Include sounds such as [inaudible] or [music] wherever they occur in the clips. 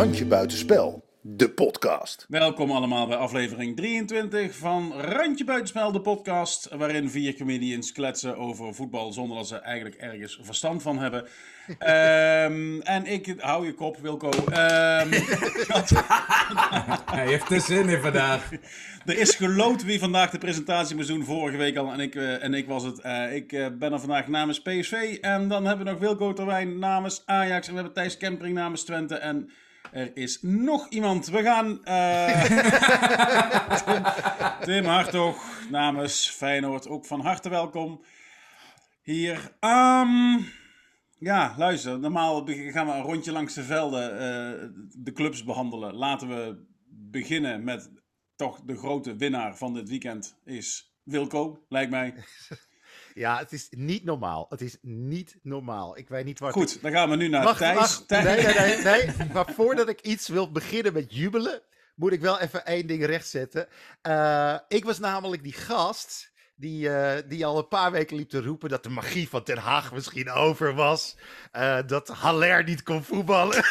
Randje Buitenspel, de podcast. Welkom allemaal bij aflevering 23 van Randje Buitenspel, de podcast. Waarin vier comedians kletsen over voetbal zonder dat ze eigenlijk ergens verstand van hebben. [laughs] Ehm, en ik, hou je kop Wilco. Ehm, [laughs] Hij heeft er zin in vandaag. er is geloot wie vandaag de presentatie moest doen, vorige week al. En ik, eh, en ik was het. Eh, ik eh, ben er vandaag namens PSV. En dan hebben we nog Wilco Terwijn namens Ajax. En we hebben Thijs Kempering namens Twente. En er is nog iemand. We gaan. eh, Tim, [laughs] Tim Hartog namens Feyenoord. Ook van harte welkom hier. Ehm, ja, luister. Normaal gaan we een rondje langs de velden eh, de clubs behandelen. Laten we beginnen met toch de grote winnaar van dit weekend is Wilco, lijkt mij. [laughs] Ja, het is niet normaal. Het is niet normaal. Ik weet niet waar. Goed, dan gaan we nu naar Wacht, Thijs. wacht. Thijs- Nee, nee, nee, nee. Maar voordat ik iets wil beginnen met jubelen, moet ik wel even één ding rechtzetten. Eh, ik was namelijk die gast die, eh, die al een paar weken liep te roepen dat de magie van Ten Haag misschien over was. Eh, dat Haller niet kon voetballen.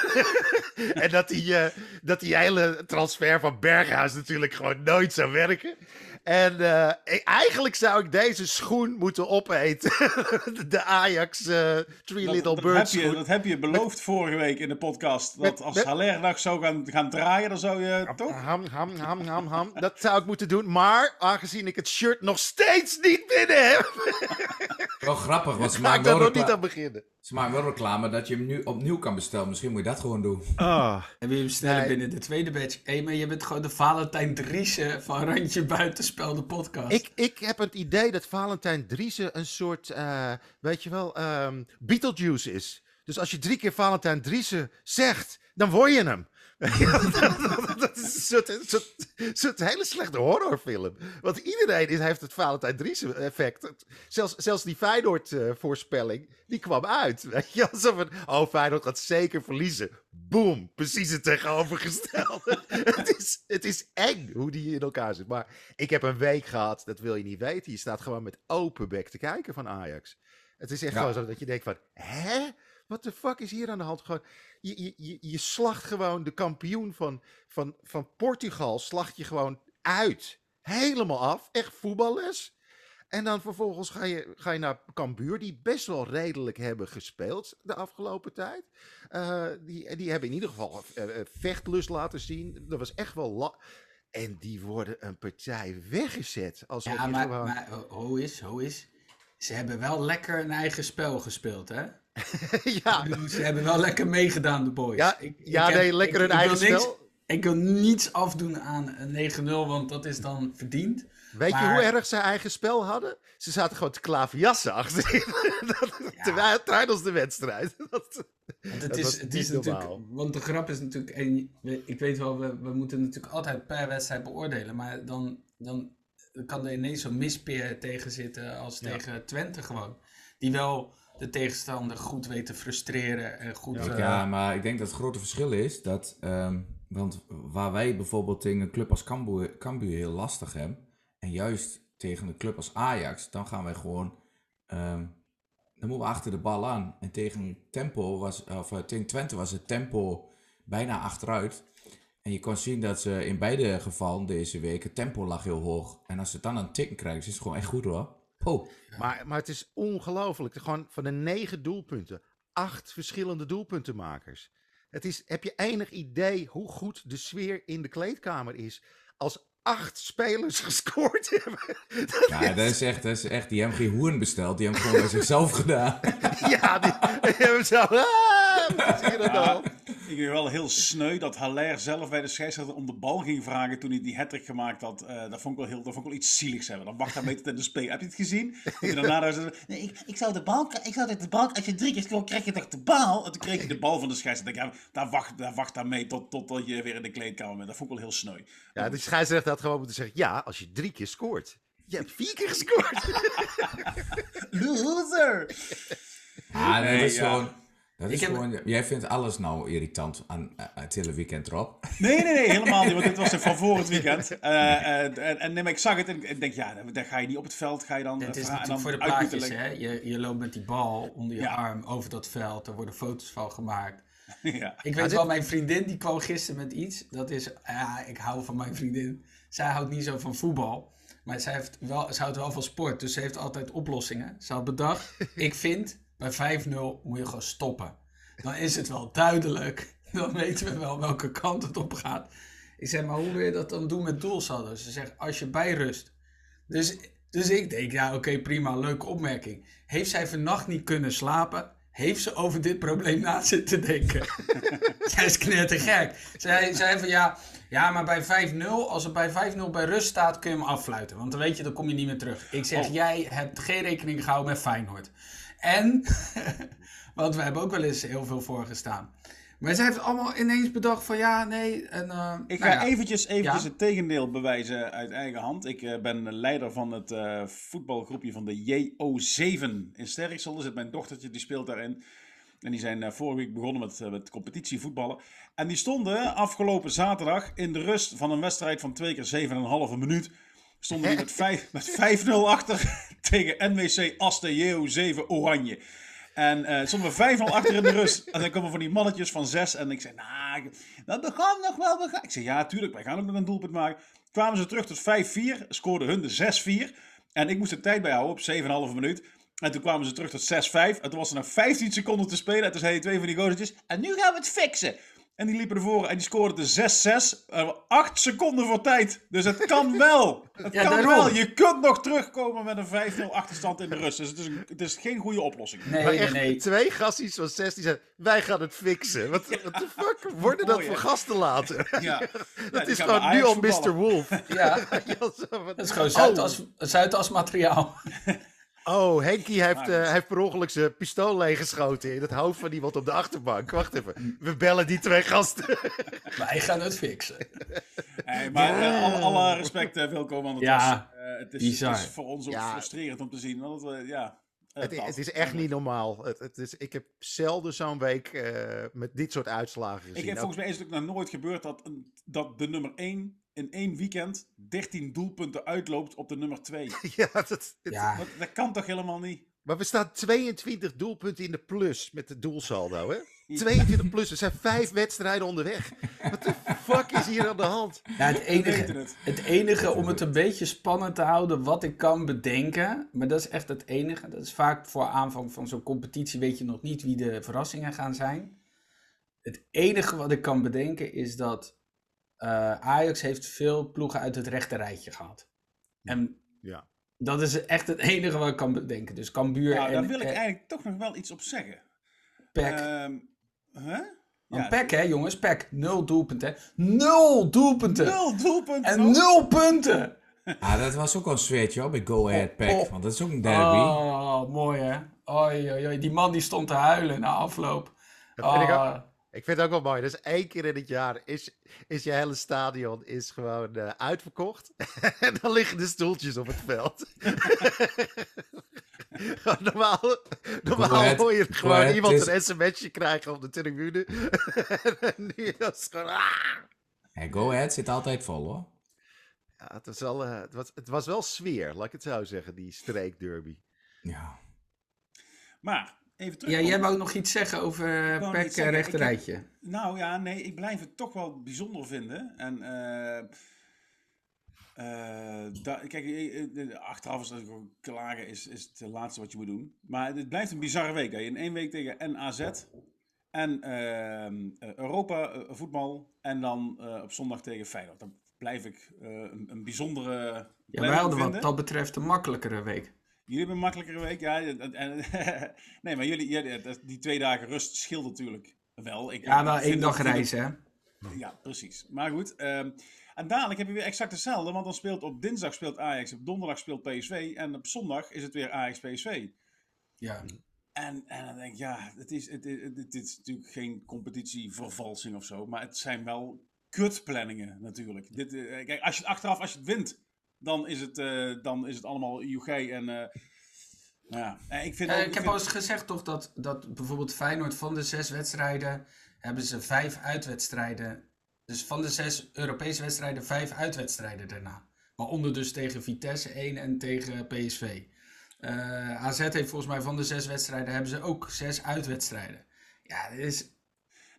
[laughs] en dat die, dat die hele transfer van Berghuis natuurlijk gewoon nooit zou werken. En eh, eigenlijk zou ik deze schoen moeten opeten. [laughs] de Ajax eh Three Dat, Little dat Birds heb je, schoen. dat heb je beloofd vorige week in de podcast. Dat Met- als met- Haller nog zou gaan, gaan draaien, dan zou je toch... Ham, ham, ham, ham, ham. Dat zou ik moeten doen. Maar aangezien ik het shirt nog steeds niet binnen heb, [laughs] Wel grappig, want [laughs] ze maken daar wel, nog niet aan beginnen. ze maken wel reclame dat je hem nu opnieuw kan bestellen. Misschien moet je dat gewoon doen. Ah. En wil je hem sneller Nee. binnen de tweede batch? Hé, maar je bent gewoon de Valentijn Driessen van Randje Podcast. Ik, ik heb het idee dat Valentijn Driessen een soort, eh, weet je wel, ehm, Beetlejuice is. Dus als je drie keer Valentijn Driessen zegt, dan word je hem. [laughs] dat is een soort, een soort, een soort hele slechte horrorfilm. Want iedereen is, heeft het Valentijn Driessen effect. Zelfs, zelfs die Feyenoord eh, voorspelling, die kwam uit. Weet je, alsof het, oh Feyenoord gaat zeker verliezen. Boom, precies het tegenovergestelde. [laughs] het, is, het is eng hoe die in elkaar zit. Maar ik heb een week gehad, dat wil je niet weten. Je staat gewoon met open bek te kijken van Ajax. Het is echt Ja. gewoon zo dat je denkt van, hè? Wat de fuck is hier aan de hand? Gewoon, je, je, je, je slacht gewoon de kampioen van, van, van Portugal, slacht je gewoon uit. Helemaal af. Echt voetballes. En dan vervolgens ga je, ga je naar Cambuur, die best wel redelijk hebben gespeeld de afgelopen tijd. Eh, die, die hebben in ieder geval eh, eh, vechtlust laten zien. Dat was echt wel... la- en die worden een partij weggezet. Alsof ja, maar, gewoon... maar ho- hoe is, hoe is? Ze hebben wel lekker een eigen spel gespeeld, hè? [laughs] ja, Ik bedoel, Ze hebben wel lekker meegedaan, de boys. Ja, ja, nee, lekker hun eigen niks- spel. Ik wil niets afdoen aan een 9-0, want dat is dan verdiend. Weet je hoe erg ze eigen spel hadden? Ze zaten gewoon te klaverjassen achterin. [laughs] Dat- Terwijl tijdens de wedstrijd. [laughs] Dat, Want het is, het niet is natuurlijk, want de grap is natuurlijk, en ik weet wel, we, we moeten natuurlijk altijd per wedstrijd beoordelen, maar dan, dan kan er ineens zo'n mispeer tegen zitten als Ja. tegen Twente gewoon. Die wel de tegenstander goed weet te frustreren en goed... Ja, eh, maar ik denk dat het grote verschil is dat... ehm, want waar wij bijvoorbeeld tegen een club als Cambuur, Cambuur heel lastig hebben... en juist tegen een club als Ajax, dan gaan wij gewoon... ehm, dan moeten we achter de bal aan. En tegen tempo was, of eh, tegen Twente was het tempo bijna achteruit. En je kon zien dat ze in beide gevallen deze week, het tempo lag heel hoog. En als ze het dan het tikken krijgen, is het gewoon echt goed hoor. Oh, maar, maar het is ongelooflijk. Gewoon van de negen doelpunten, acht verschillende doelpuntenmakers. Het is, heb je enig idee hoe goed de sfeer in de kleedkamer is? Als acht spelers [laughs] gescoord hebben. [laughs] Dat ja, dat is echt, dat is echt, die hebben geen hoeren besteld, die hebben gewoon bij zichzelf gedaan. [laughs] ja, die, die hebben zo... Ah, [laughs] je dat? Ik vind wel heel sneu dat Haller zelf bij de scheidsrechter om de bal ging vragen toen hij die hat gemaakt had. Eh, dat, vond ik wel heel, dat vond ik wel iets zieligs hebben. Dan wacht hij mee tot de speel. Heb je het gezien? Hij daarna daar zei, nee, ik, ik zou de bal, ik zou de bal, als je drie keer scoort, krijg je toch de bal? En toen kreeg je de bal van de scheidsrechter. Ja, daar wacht, daar wacht daar mee tot, totdat je weer in de kleedkamer bent. Dat vond ik wel heel sneu. Ja, de scheidsrechter had gewoon moeten zeggen: ja, als je drie keer scoort. Je hebt vier keer gescoord. [laughs] [laughs] Loser! Ah, nee, Nee, dat is ja. gewoon... Dat is heb- gewoon, jij vindt alles nou irritant aan eh, het hele weekend erop. Nee, nee, nee, helemaal niet. Want dit was van voor het [laughs] weekend. Eh, eh, en, en nee, maar ik zag het en ik denk, ja, dan ga je niet op het veld, ga je dan... Het is eh, natuurlijk voor de plaatjes, hè. Je, je loopt met die bal onder je Ja. arm over dat veld. Er worden foto's van gemaakt. [laughs] ja. Ik weet wel, mijn vriendin die kwam gisteren met iets. Dat is, ja, ik hou van mijn vriendin. Zij houdt niet zo van voetbal. Maar zij, heeft wel, ze houdt wel van sport. Dus ze heeft altijd oplossingen. Ze had bedacht, [laughs] ik vind, bij 5-0 moet je gewoon stoppen. Dan is het wel duidelijk. [laughs] Dan weten we wel welke kant het op gaat. Ik zeg, maar hoe wil je dat dan doen met doelsaldo? Ze zegt, als je bijrust. Dus, dus ik denk, ja oké, prima, leuke opmerking. Heeft zij vannacht niet kunnen slapen? Heeft ze over dit probleem na zitten denken? [laughs] zij is knettergek. Zij zei van ja, ja, maar bij 5-0, als het bij 5-0 bij rust staat, kun je hem affluiten. Want dan weet je, dan kom je niet meer terug. Ik zeg, Oh. jij hebt geen rekening gehouden met Feyenoord. En, [laughs] want we hebben ook wel eens heel veel voorgestaan. Maar zij heeft allemaal ineens bedacht van ja, nee. En, eh, Ik nou ga ja. eventjes, eventjes Ja. het tegendeel bewijzen uit eigen hand. Ik eh, ben leider van het eh, voetbalgroepje van de JO7 in Sterksel. Er zit mijn dochtertje, die speelt daarin. En die zijn vorige week begonnen met, met competitievoetballen. En die stonden afgelopen zaterdag in de rust van een wedstrijd van twee keer 7,5 minuut. Stonden die met, vijf- met 5-0 achter [laughs] tegen NWC Asten JO7 Oranje. En eh stonden we 5-0 achter in de rust. En dan komen van die mannetjes van 6. En ik zei, nou, we gaan nog wel. We gaan. Ik zei, ja, tuurlijk, wij gaan ook nog een doelpunt maken. Kwamen ze terug tot 5-4. Scoorden hun de 6-4. En ik moest de tijd bijhouden op 7,5 minuut. En toen kwamen ze terug tot 6-5. En toen was er nog 15 seconden te spelen. En toen zeiden twee van die gozertjes, en nu gaan we het fixen. En die liepen ervoor en die scoorden de 6-6. Eh, Acht seconden voor tijd. Dus het kan [laughs] wel. Het Ja, kan daarom. wel. Je kunt nog terugkomen met een 5-0 achterstand in de rust. Dus het is, een- het is geen goede oplossing. Nee, Maar nee, echt nee. twee gasties van 16 zeiden, wij gaan het fixen. Wat what the fuck worden dat Mooi, voor gasten later? Ja. [laughs] Dat is gewoon nu al Mr. Wolf. Ja, [laughs] Ja, dat is gewoon Zuidas, Zuidas materiaal. Oh, Henkie heeft, eh, hij heeft per ongeluk zijn pistool leeggeschoten in het hoofd van iemand op de achterbank. Wacht even, we bellen die twee gasten. [laughs] Wij gaan het fixen. Hey, maar eh, alle, alle respect, eh, Wilco, want het, Ja, was, eh, het, is, het is voor ons ook Ja. frustrerend om te zien. Want het, eh, ja, eh, Het, het is echt niet normaal. Het, het is, ik heb zelden zo'n week eh, met dit soort uitslagen gezien. Ik heb, volgens mij is het ook nog nooit gebeurd dat, een- dat de nummer 1 in één weekend 13 doelpunten uitloopt op de nummer 2. [laughs] ja, dat, Ja, Dat, dat kan toch helemaal niet? Maar we staan 22 doelpunten in de plus met de doelsaldo, hè? 22 plus, er zijn vijf wedstrijden onderweg. Wat de fuck is hier aan de hand? ja het, We weten enige, het. het enige om het een beetje spannend te houden wat ik kan bedenken, maar dat is echt het enige. Dat is vaak voor aanvang van zo'n competitie weet je nog niet wie de verrassingen gaan zijn. Het enige wat ik kan bedenken is dat Ajax heeft veel ploegen uit het rechte rijtje gehad. En Ja. dat is echt het enige wat ik kan bedenken. Dus Cambuur Nou, en daar wil ik en eigenlijk toch nog wel iets op zeggen. PEC. Ehm huh? Ja, hè jongens, PEC, nul doelpunten. Nul doelpunten! Nul doelpunten. En nul punten! [laughs] Ah, dat was ook wel een sfeertje hoor, bij Go Ahead Pack. oh. Want dat is ook een derby. Oh, mooi hè. Oei, oei. Die man die stond te huilen na afloop. Dat vind ik, ook, Ah, ik vind het ook wel mooi. Dus één keer in het jaar is, is je hele stadion is gewoon eh, uitverkocht. [laughs] en dan liggen de stoeltjes op het veld. [laughs] normaal normaal hoor je gewoon iemand het is- een sms'je krijgen op de tribune. [laughs] en nu is het gewoon... ah! Hey, Go Ahead zit altijd vol hoor. Ja, het, was wel, eh, het, was, het was wel sfeer, laat ik het zo zeggen, die streekderby. Ja. Maar, even terug. ja, jij wou nog iets zeggen over wou PEC eh, ik heb- rechterrijtje. Nou ja, nee, ik blijf het toch wel bijzonder vinden. En eh, eh, da- kijk, eh, eh, achteraf is natuurlijk klagen is, is het laatste wat je moet doen. Maar het blijft een bizarre week. Hè. In één week tegen NAZ en ehm, eh, Europa eh, voetbal en dan eh, op zondag tegen Feyenoord. Dan blijf ik eh, een, een bijzondere Ja, wij hadden wat dat betreft een makkelijkere week. Jullie hebben een makkelijkere week, ja. [laughs] Nee, maar jullie, die twee dagen rust scheelt natuurlijk wel. Ik, Ja, ik wel één dag reizen hè. ja, precies. Maar goed. ehm, en dadelijk heb je weer exact hetzelfde. Want dan speelt op dinsdag speelt Ajax, op donderdag speelt PSV. En op zondag is het weer Ajax-PSV. Ja. En, en dan denk ik, ja, het is, het, het, het is natuurlijk geen competitievervalsing of zo. Maar het zijn wel kutplanningen natuurlijk. Dit, eh, kijk, als je het achteraf, als je het wint, dan is het, eh, dan is het allemaal joegij en... eh, nou ja, eh, ik vind ook- ik heb vind- al eens gezegd toch dat, dat bijvoorbeeld Feyenoord van de zes wedstrijden hebben ze vijf uitwedstrijden. Dus van de zes Europese wedstrijden vijf uitwedstrijden daarna. Waaronder dus tegen Vitesse 1 en tegen PSV. Eh, AZ heeft volgens mij van de zes wedstrijden hebben ze ook zes uitwedstrijden. Ja, dit is...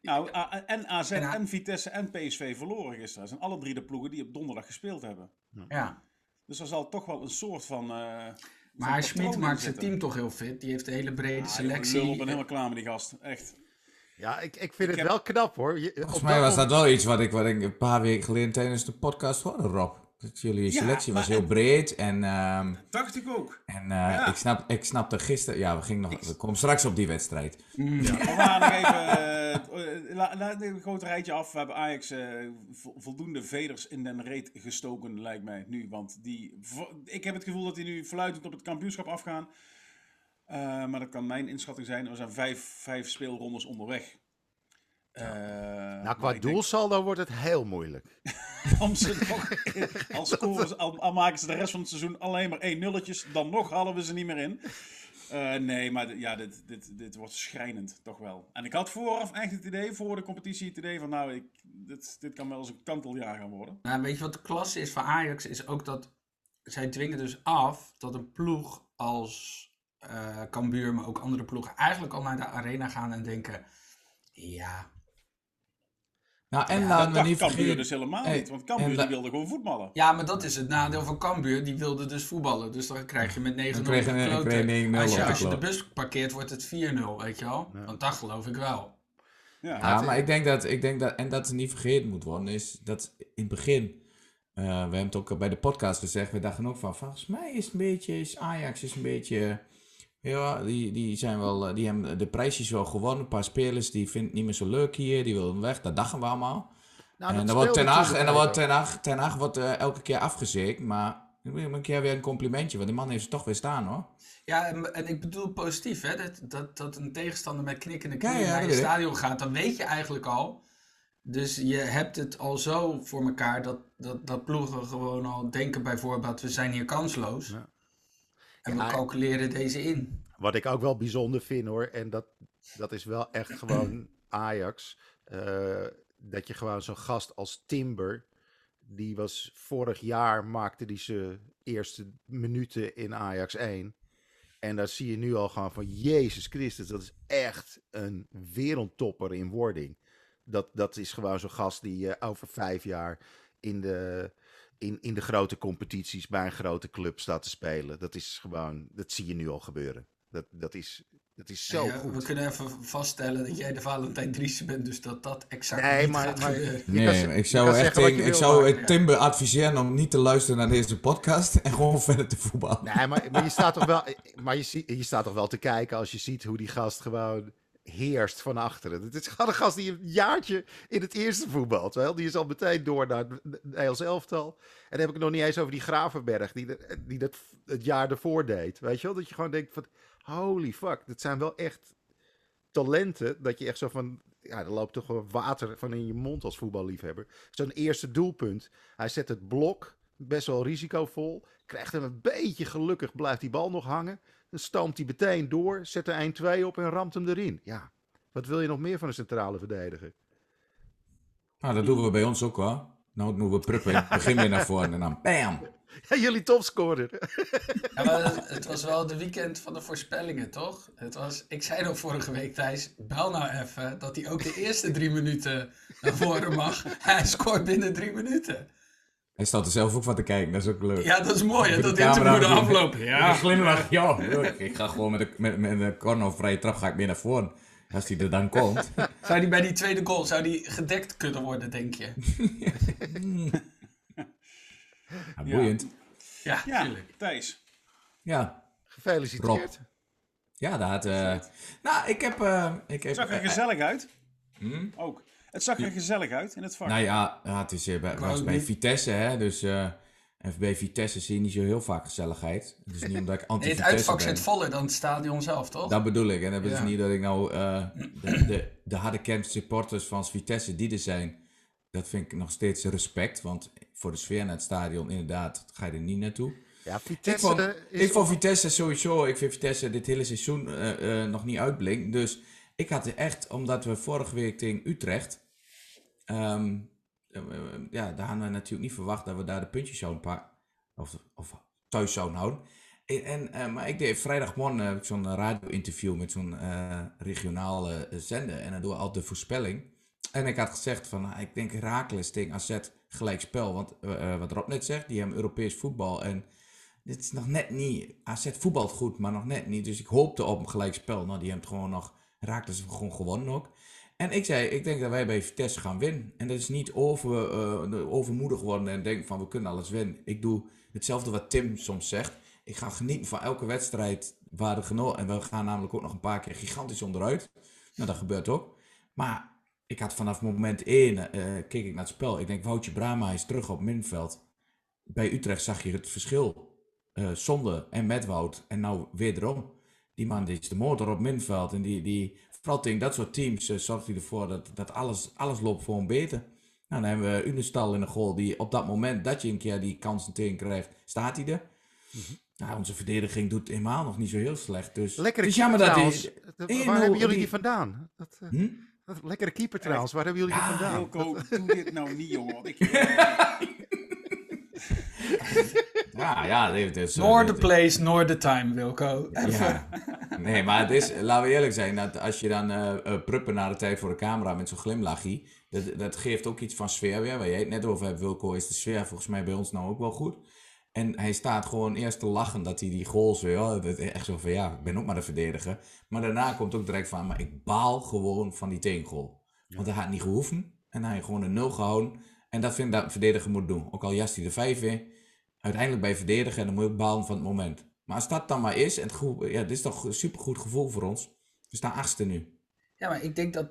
Nou, en AZ En A- en Vitesse en PSV verloren gisteren. Dat zijn alle drie de ploegen die op donderdag gespeeld hebben. Ja. Dus er zal toch wel een soort van. eh, van Maar Schmid maakt zijn team toch heel fit. Die heeft een hele brede Ah, selectie. ik ben helemaal klaar met die gast. Echt. Ja, ik, ik vind het heb- wel knap hoor. Je- Volgens mij was dat wel iets wat ik, wat ik een paar weken geleden tijdens de podcast hoorde, Rob. Dat jullie Ja, selectie was heel breed en, ehm, Dacht ik ook. en eh, Ja. ik, snap, ik snapte gisteren... Ja, we, gingen nog, we komen straks op die wedstrijd. Ja, maar we gaan nog even. Eh, la- Laat een groot rijtje af. We hebben Ajax eh, vo- voldoende veders in den reet gestoken, lijkt mij nu. Want die, ik heb het gevoel dat die nu fluitend op het kampioenschap afgaan. Eh, maar dat kan mijn inschatting zijn. Er zijn vijf, vijf speelrondes onderweg. Eh, Nou, qua denk- doelsaldo wordt het heel moeilijk. [laughs] om ze nog, al, scoren ze, al, al maken ze de rest van het seizoen alleen maar één nulletjes, dan nog halen we ze niet meer in. Eh, nee, maar ja, dit, dit, dit wordt schrijnend, toch wel. En ik had vooraf echt het idee, voor de competitie het idee van, nou, ik, dit, dit kan wel eens een kanteljaar gaan worden. Nou, weet je wat de klasse is van Ajax? Is ook dat zij dwingen dus af dat een ploeg als eh Cambuur, maar ook andere ploegen, eigenlijk al naar de arena gaan en denken: ja, Nou, en dat laten we dacht niet Cambuur vergeten... dus helemaal Hey, niet, want Cambuur die wilde gewoon voetballen. ja, maar dat is het nadeel van Cambuur. Die wilde dus voetballen. Dus dan krijg je met 9-0 Dan kreeg je- gekloten. kreeg je 9-0 Als je, als je de bus parkeert, wordt het 4-0, weet je wel? Want dat geloof ik wel. Ja, Ja, maar ik denk dat, ik denk dat, en dat het niet vergeten moet worden, is dat in het begin, eh, we hebben het ook bij de podcast gezegd, we dachten ook van, volgens mij is het een beetje, is Ajax is een beetje, ja, die, die zijn wel, eh, die hebben de prijsjes wel gewonnen, een paar spelers die vinden het niet meer zo leuk hier, die willen weg, dat dachten we allemaal. Nou, en dan wordt Ten Hag, natuurlijk en dan wordt. Ten Hag, Ten Hag wordt eh, elke keer afgezeken, maar ik wil een keer weer een complimentje, want die man heeft ze toch weer staan hoor. Ja, en, en ik bedoel positief, hè? Dat, dat, dat een tegenstander met knikkende knieën ja, naar je ik. stadion gaat, dan weet je eigenlijk al. Dus je hebt het al zo voor elkaar dat, dat, dat ploegen gewoon al denken bijvoorbeeld, we zijn hier kansloos. Ja. En we calculeren deze in. Wat ik ook wel bijzonder vind hoor, en dat, dat is wel echt gewoon [clears throat] Ajax. eh, dat je gewoon zo'n gast als Timber, die was vorig jaar, maakte die zijn eerste minuten in Ajax 1. En daar zie je nu al gewoon van, Jezus Christus, dat is echt een wereldtopper in wording. Dat, dat is gewoon zo'n gast die eh, over vijf jaar in de, in, in de grote competities bij een grote club staat te spelen. Dat is gewoon, dat zie je nu al gebeuren. Dat, dat, is, dat is zo Ja, goed. we kunnen even vaststellen dat jij de Valentijn Driessen bent, dus dat dat exact Nee, niet maar- gaat maar- gebeuren. Je kan Nee, ik zou echt tegen- ik wil, zou maar- Timber adviseren om niet te luisteren naar deze podcast en gewoon [laughs] verder te voetballen. Nee, maar, maar, je staat toch wel, maar je, je staat toch wel te kijken als je ziet hoe die gast gewoon heerst van achteren. Het is gewoon gast die een jaartje in het eerste voetbalt. Wel? Die is al meteen door naar het elftal. En dan heb ik het nog niet eens over die Gravenberg die, die dat het jaar ervoor deed. Weet je wel? Dat je gewoon denkt van, holy fuck, dat zijn wel echt talenten. Dat je echt zo van, ja, er loopt toch wel water van in je mond als voetballiefhebber. Zo'n eerste doelpunt. Hij zet het blok, best wel risicovol. Krijgt hem een beetje gelukkig, blijft die bal nog hangen. Dan stoomt hij meteen door, zet er 1-2 op en ramt hem erin. Ja, wat wil je nog meer van een centrale verdediger? Nou, dat doen we bij ons ook hoor. Nou doen we pruppen, [laughs] begin weer naar voren en dan bam. Ja, jullie topscorer. [laughs] Ja, maar het- het was wel de weekend van de voorspellingen, toch? Het was, ik zei nog vorige week, Thijs, bel nou even dat hij ook de eerste drie minuten naar voren mag. [laughs] Hij scoort binnen drie minuten. Hij staat er zelf ook van te kijken, dat is ook leuk. Ja, dat is mooi, hè? Dat interview de doen. afloop. Ja, glimlach. Ja, ik ga gewoon met een, met, met een corner of vrije trap ga ik meer naar voren. Als hij er dan komt. [laughs] Zou die bij die tweede goal, zou die gedekt kunnen worden, denk je? [laughs] Ja, boeiend. Ja, ja tuurlijk. Thijs. Ja, Gefeliciteerd. ja dat had... eh, nou, ik heb... eh, ik heb Het zag er eh, gezellig uit. hm? Ook. Het zag er gezellig uit in het vak. Nou ja, ja het is eh, bij, was bij Vitesse, hè. Dus eh, en bij Vitesse zie je niet zo heel vaak gezelligheid. Het is niet omdat ik [laughs] Nee, het uitvak zit voller dan het stadion zelf, toch? Dat bedoel ik. En dat is Ja. niet dat ik nou eh, de, de, de harde kern supporters van Vitesse die er zijn, dat vind ik nog steeds respect. Want voor de sfeer naar het stadion, inderdaad, ga je er niet naartoe. Ja, Ik Vitesse vond, eh, is... ik vond Vitesse sowieso, ik vind Vitesse dit hele seizoen eh, eh, nog niet uitblinkt. Dus ik had er echt, omdat we vorige week tegen Utrecht, ehm, eh, eh, ja, daar hadden we natuurlijk niet verwacht dat we daar de puntjes zouden pakken. Of, of thuis zouden houden. En, en, eh, maar ik deed vrijdagmorgen heb ik zo'n radio-interview met zo'n eh, regionale eh, zender. En dan doen we altijd de voorspelling. En ik had gezegd van, nou, ik denk Herakles tegen AZ gelijk spel. Want eh, eh, wat Rob net zegt, die hebben Europees voetbal. En dit is nog net niet, AZ voetbalt goed, maar nog net niet. Dus ik hoopte op een gelijk spel. Nou, die hebben het gewoon nog, Herakles heeft gewoon gewonnen ook. En ik zei, ik denk dat wij bij Vitesse gaan winnen. En dat is niet over, eh, overmoedig worden en denken van we kunnen alles winnen. Ik doe hetzelfde wat Tim soms zegt. Ik ga genieten van elke wedstrijd waar de geno En we gaan namelijk ook nog een paar keer gigantisch onderuit. Nou, dat gebeurt ook. Maar ik had vanaf moment 1, eh keek ik naar het spel. Ik denk, Woutje Brama is terug op middenveld. Bij Utrecht zag je het verschil. eh zonder en met Wout. En nou wederom. Die man die is de motor op middenveld. En die, die vooral tegen dat soort teams eh, zorgt hij ervoor dat, dat alles, alles loopt voor hem beter. Nou, dan hebben we Unestal in de goal. Die op dat moment dat je een keer die kansen tegen krijgt, staat hij er. Nou, onze verdediging doet helemaal nog niet zo heel slecht. Dus Lekkere het is jammer keeper dat trouwens. hij... Dat- 1-0 Waar hebben jullie die- die vandaan? Dat, eh, Hm? dat- lekkere keeper trouwens. Waar hebben jullie die vandaan? Wilco, doe dit nou niet, jongen. Ik, [laughs] [laughs] Ja, ja, dit eh, Nor the place, nor the time, Wilco. Even. Ja. Nee, maar het is, laten we eerlijk zijn, dat als je dan eh eh, pruppen naar de tijd voor de camera met zo'n glimlachje, dat, dat geeft ook iets van sfeer weer. Waar jij het net over hebt, Wilco, is de sfeer volgens mij bij ons nou ook wel goed. En hij staat gewoon eerst te lachen dat hij die goals weer, oh, dat echt zo van ja, ik ben ook maar de verdediger. Maar daarna komt ook direct van, maar ik baal gewoon van die tegengoal. Want hij had niet gehoeven en hij heeft gewoon een nul gehouden. En dat vind ik dat een verdediger moet doen. Ook al jast hij de vijf in, uiteindelijk bij verdedigen en dan moet je balen van het moment. Maar als dat dan maar is, en het goed, ja, dit is toch een supergoed gevoel voor ons. We staan achtste nu. Ja, maar ik denk dat,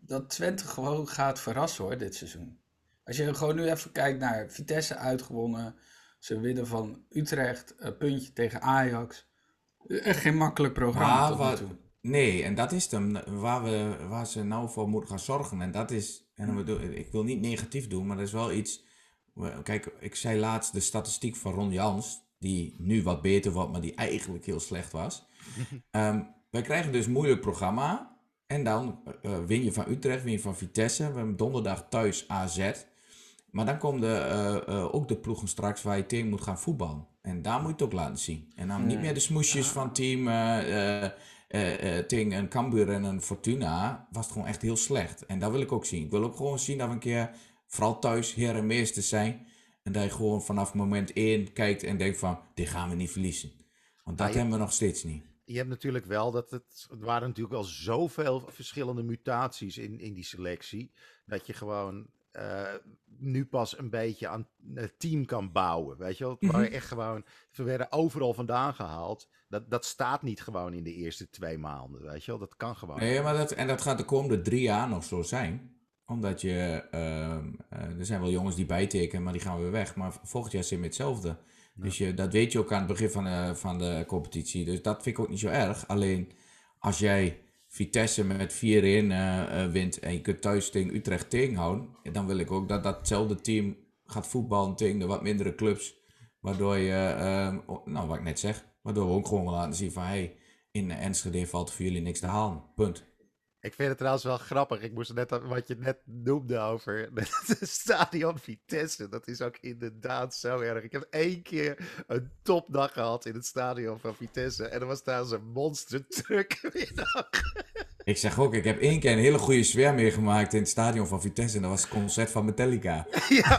dat Twente gewoon gaat verrassen hoor, dit seizoen. Als je gewoon nu even kijkt naar Vitesse uitgewonnen. Ze winnen van Utrecht, een puntje tegen Ajax. Echt geen makkelijk programma Maar tot nu waar- toe. nee, en dat is hem waar, we, waar ze nou voor moeten gaan zorgen. En dat is, en dan bedoel- ik wil niet negatief doen, maar dat is wel iets. Kijk, ik zei laatst de statistiek van Ron Jans, die nu wat beter wordt, maar die eigenlijk heel slecht was. [laughs] Ehm, wij krijgen dus een moeilijk programma. En dan eh, win je van Utrecht, win je van Vitesse. We hebben donderdag thuis AZ. Maar dan komen de, eh, eh, ook de ploegen straks waar je tegen moet gaan voetballen. En daar moet je het ook laten zien. En dan niet meer de smoesjes van team eh, eh, eh, eh, tegen een Cambuur en een Fortuna. Was het gewoon echt heel slecht. En dat wil ik ook zien. Ik wil ook gewoon zien dat we een keer, vooral thuis, heer en meesters zijn. En dat je gewoon vanaf moment één kijkt en denkt van, dit gaan we niet verliezen. Want dat Ah, hebben we nog steeds niet. Je hebt natuurlijk wel dat het. Er waren natuurlijk al zoveel verschillende mutaties in, in die selectie. Dat je gewoon eh, nu pas een beetje aan het team kan bouwen. Weet je wel? Het waren echt gewoon. Ze werden overal vandaan gehaald. Dat, dat staat niet gewoon in de eerste twee maanden. Weet je wel? Dat kan gewoon. Nee, maar dat, en dat gaat de komende drie jaar nog zo zijn. Omdat je, ehm, eh, er zijn wel jongens die bijtekenen, maar die gaan weer weg. Maar volgend jaar zit met hetzelfde. Dus je, dat weet je ook aan het begin van de, van de competitie. Dus dat vind ik ook niet zo erg. Alleen als jij Vitesse met 4-1 eh, eh, wint en je kunt thuis tegen Utrecht tegenhouden. Dan wil ik ook dat datzelfde team gaat voetballen tegen de wat mindere clubs. Waardoor je, ehm, nou wat ik net zeg, waardoor we ook gewoon laten zien van hey, in Enschede valt voor jullie niks te halen. Punt. Ik vind het trouwens wel grappig. Ik moest net aan wat je net noemde over [laughs] het stadion Vitesse. Dat is ook inderdaad zo erg. Ik heb één keer een topdag gehad in het stadion van Vitesse. En er was daar een monster truck middag. Ik zeg ook, ik heb één keer een hele goede sfeer meegemaakt in het stadion van Vitesse. En dat was het concert van Metallica. [laughs] Ja, [laughs]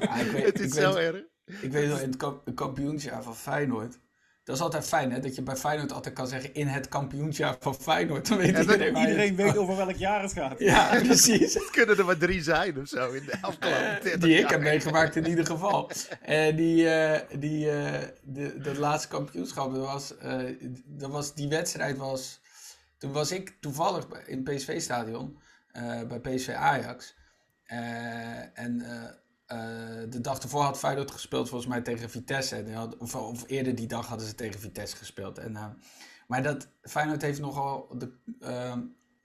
Ja, ik weet, het is ik zo weet- erg. Ik weet nog, in het kamp- kampioensjaar van Feyenoord. Dat is altijd fijn, hè? Dat je bij Feyenoord altijd kan zeggen in het kampioensjaar van Feyenoord. Dan weet dat iedereen je- Iedereen weet over welk jaar het gaat. Ja, [laughs] precies. Het [laughs] kunnen er maar drie zijn of zo in de afgelopen 30 Eh, Die ik heb meegemaakt in ieder geval. En die, eh, die, eh, de, dat laatste kampioenschap, dat was, eh, dat was, die wedstrijd was... Toen was ik toevallig in het PSV-stadion, eh, bij PSV Ajax. Eh, en eh, de dag ervoor had Feyenoord gespeeld volgens mij tegen Vitesse. Had, of, eerder die dag hadden ze tegen Vitesse gespeeld. En, eh, maar dat, Feyenoord heeft nogal de, eh,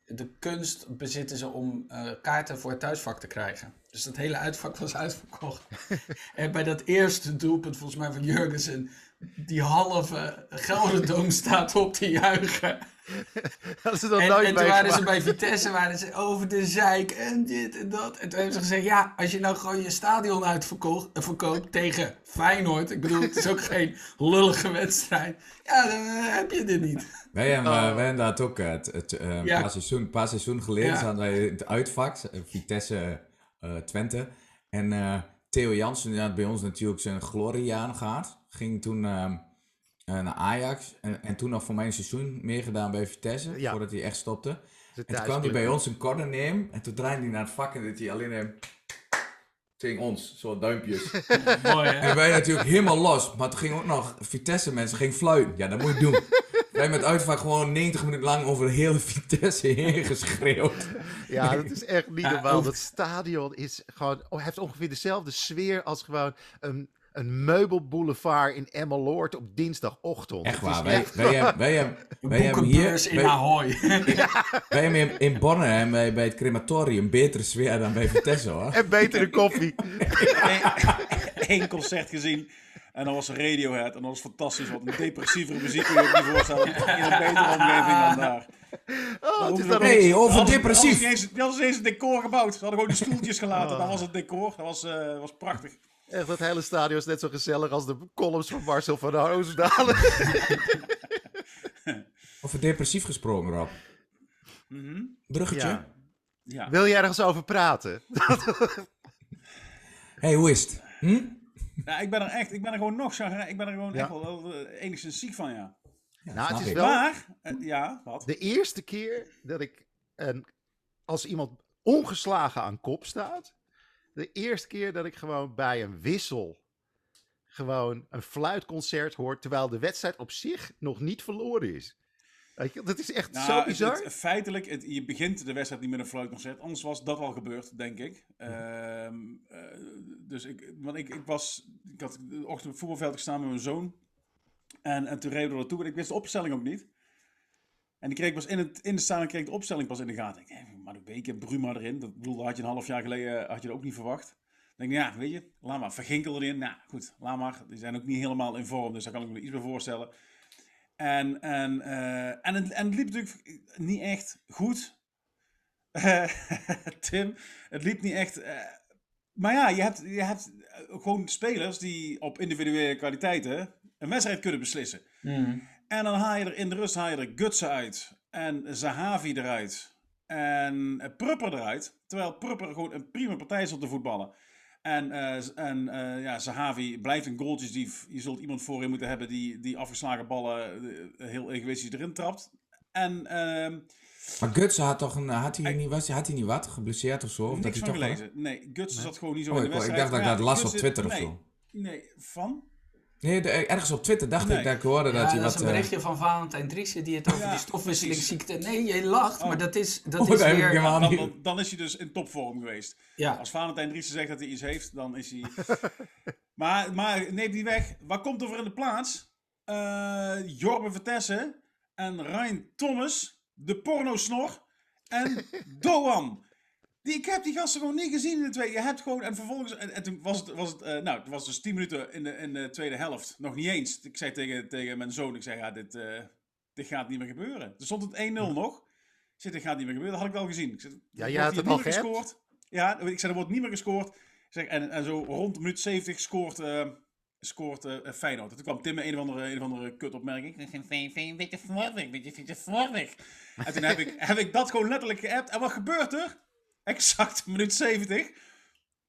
de kunst bezitten ze om kaarten voor het thuisvak te krijgen. Dus dat hele uitvak was uitverkocht. [laughs] en bij dat eerste doelpunt, volgens mij van Jurgensen, die halve Gelderdoom [laughs] staat op te juichen. [laughs] Dat En, nooit en toen waren ze bij Vitesse waren ze over de zeik en dit en dat. En toen hebben ze gezegd, ja, als je nou gewoon je stadion uitverkoopt eh, verkoopt tegen Feyenoord. Ik bedoel, het is ook geen lullige wedstrijd. Ja, dan eh, heb je dit niet. Wij hebben, eh, wij hebben dat ook het, het, eh, een Ja. paar, seizoen, paar seizoenen geleden Ja. zaten wij in het uitvak, Vitesse Twente. En eh, Theo Jansen, die had bij ons natuurlijk zijn gloriejaren gehad. Ging toen ehm, eh, naar Ajax. En, en toen nog voor mijn seizoen meegedaan bij Vitesse, Ja. voordat hij echt stopte. En toen kwam hij bij ons een corner nemen. En toen draaide hij naar het vak en deed hij alleen hem tegen ons, zo duimpjes. [laughs] Mooi, hè? En wij natuurlijk helemaal los. Maar toen ging ook nog Vitesse mensen ging fluiten. Ja, dat moet je doen. [laughs] wij met uitvak gewoon 90 minuten lang over heel Vitesse heen geschreeuwd. Ja, dat is echt niet normaal. Dat stadion is gewoon, oh, heeft ongeveer dezelfde sfeer als gewoon een, een meubelboulevard in Emmeloord op dinsdagochtend. Echt waar. Wij, echt- wij, hebben, wij, hebben, Een wij hebben hier... in Wij, Ahoy. [laughs] wij hebben in, in bij, bij het crematorium betere sfeer dan bij Vitesse hoor. En betere koffie. [laughs] Eén concert gezien. En dat was Radiohead. En dat was fantastisch. Wat een depressievere muziek kun je je niet voorstellen. In een betere omgeving dan daar. Oh, Hey, over depressief. ze niet eens- Die hadden ze niet eens een decor gebouwd. Ze hadden gewoon die stoeltjes gelaten. Dat was het decor. Dat was, eh, was prachtig. Echt, dat hele stadion is net zo gezellig als de columns van Marcel van Roosdalen. [laughs] Over depressief gesproken Rob. Mhm. Bruggetje. Ja. Ja. Wil je ergens over praten? [laughs] Hey, hoe is het? Hm? Nou, ik ben er echt, ik ben er gewoon nog chagrijn- Ik ben er gewoon Ja. echt wel, wel, eh, enigszins ziek van, ja. Ja, Nou, het is ik. wel- Maar, eh, ja, wat? De eerste keer dat ik, een, als iemand ongeslagen aan kop staat, de eerste keer dat ik gewoon bij een wissel gewoon een fluitconcert hoor, terwijl de wedstrijd op zich nog niet verloren is. Weet je, dat is echt Nou, zo het- bizar. het- feitelijk, het- je begint de wedstrijd niet met een fluitconcert. Anders was dat al gebeurd, denk ik. Ehm, eh, dus ik, want ik, ik was, ik had de ochtend op het voetbalveld gestaan met mijn zoon. En, en toen reden we naartoe, en ik wist de opstelling ook niet. En die kreeg ik pas in, het, in de stadion kreeg ik de opstelling pas in de gaten. Ik denk, maar ik en Bruma erin. Dat bedoel, dat had je een half jaar geleden had je dat ook niet verwacht. Dan denk ik, ja, weet je, laat maar. Verginkel erin. Nou, goed, laat maar. Die zijn ook niet helemaal in vorm, dus daar kan ik me iets bij voorstellen. En, en, eh, en, het, en het liep natuurlijk niet echt goed. Eh, [laughs] Tim, het liep niet echt. eh, maar ja, je hebt, je hebt gewoon spelers die op individuele kwaliteiten een wedstrijd kunnen beslissen. Hmm. En dan haal je er in de rust haal je er Gutsen uit. En Zahavi eruit. En Prupper eruit. Terwijl Prupper gewoon een prima partij is om te voetballen. En, eh, en eh, ja, Zahavi blijft een goaltjesdief. Je zult iemand voorin moeten hebben die, die afgeslagen ballen eh, heel egoïstisch erin trapt. En ehm Maar Guts had toch een, had hij niet, was, had hij niet wat geblesseerd of zo? Of dat hij van toch wel- gelezen. Nee, Gutsen zat gewoon niet zo Oh, in ik, de ik wedstrijd. dacht dat ik dat las op Gutsen- Twitter of nee, zo. Nee, van? Nee, de- ergens op Twitter dacht Nee. ik dat ik hoorde dat Ja, hij dat wat... is een eh, berichtje van Valentijn Driessen die het over Ja, die stofwisselingsziekte... Nee, je lacht, Oh. maar dat is, dat Oh, is dat heb ik weer... helemaal Dan, niet. dan, dan is hij dus in topvorm geweest. Ja, Als Valentijn Driessen zegt dat hij iets heeft, dan is hij... [laughs] maar, maar neem die weg. Waar komt er voor in de plaats? Eh Jorbe Vertessen en Ryan Thomas, de pornosnor en [laughs] Doan. Die, ik heb die gasten gewoon niet gezien in de tweede. Je hebt gewoon, en vervolgens, en, en toen was het, was het eh, nou, het was dus 10 minuten in de, in de tweede helft. Nog niet eens. Ik zei tegen, tegen mijn zoon, ik zei, ja, dit, eh, dit gaat niet meer gebeuren. Er stond het 1-0 nog. Ik zei, dit gaat niet meer gebeuren. Dat had ik wel gezien. Ik zei, Ja, er jij had wordt het al niet meer gescoord. Ja, ik zei, er wordt niet meer gescoord. Zeg, en, en zo rond minuut 70 scoort, eh scoort Feyenoord. En toen kwam Tim met een of andere, een of andere kutopmerking. Ik zeg, VV een beetje slordig, een beetje, beetje slordig. En toen heb ik, heb ik dat gewoon letterlijk geappt. En wat gebeurt er? Exact minuut 70.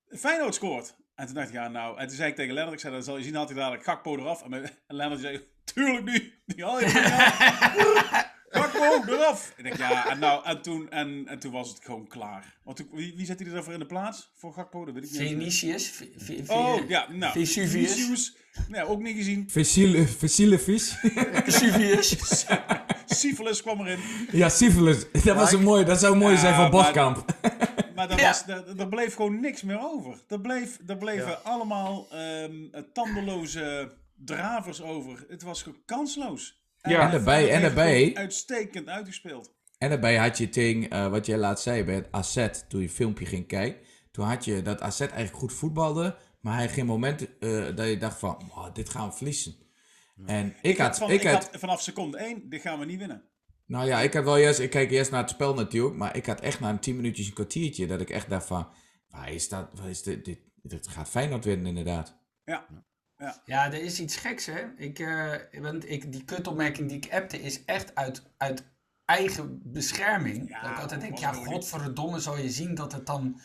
Feyenoord scoort. En toen dacht ik, ja nou... En toen zei ik tegen Lennart, ik zei, dan zal je zien, had hij dadelijk Gakpo eraf. En, Lennart zei, tuurlijk niet. Die haal je [laughs] Gakpo, eraf. Ik denk, ja, en, nou, en, toen, en, en toen was het gewoon klaar. Want toen, wie, wie zet hij er dan voor in de plaats? Voor Gakpo, dat weet ik niet. Vinicius. Oh, ja, nou. Vesuvius. Nee, ook niet gezien. Fossiele vis. Vesuvius. [laughs] Syphilis kwam erin. ja, syphilis. Dat, was een mooi, dat zou mooi zijn voor Boskamp. [laughs] Maar er, Ja. was, er, er bleef gewoon niks meer over. Er, bleef, er bleven Ja. allemaal ehm, tandeloze dravers over. Het was gewoon kansloos. Ja. En daarbij- en daarbij- Uitstekend uitgespeeld. En daarbij had je tegen, eh, wat jij laat zei bij het Asset, toen je filmpje ging kijken. toen had je dat AZ eigenlijk goed voetbalde, maar hij geen moment eh, dat je dacht van, "Oh, dit gaan we verliezen. En ik had, Van- ik ik had, had vanaf seconde 1, dit gaan we niet winnen. nou ja, ik had wel eerst, ik kijk eerst naar het spel natuurlijk, maar ik had echt na een 10 minuutjes een kwartiertje dat ik echt dacht van, waar is dat, waar is dit, dit, dit gaat Feyenoord winnen inderdaad. Ja. Ja, er is iets geks, hè. Ik, eh, want ik, die kutopmerking die ik appte is echt uit, uit eigen bescherming. Ja, dat ik altijd denk, ja, godverdomme, zal je zien dat het dan...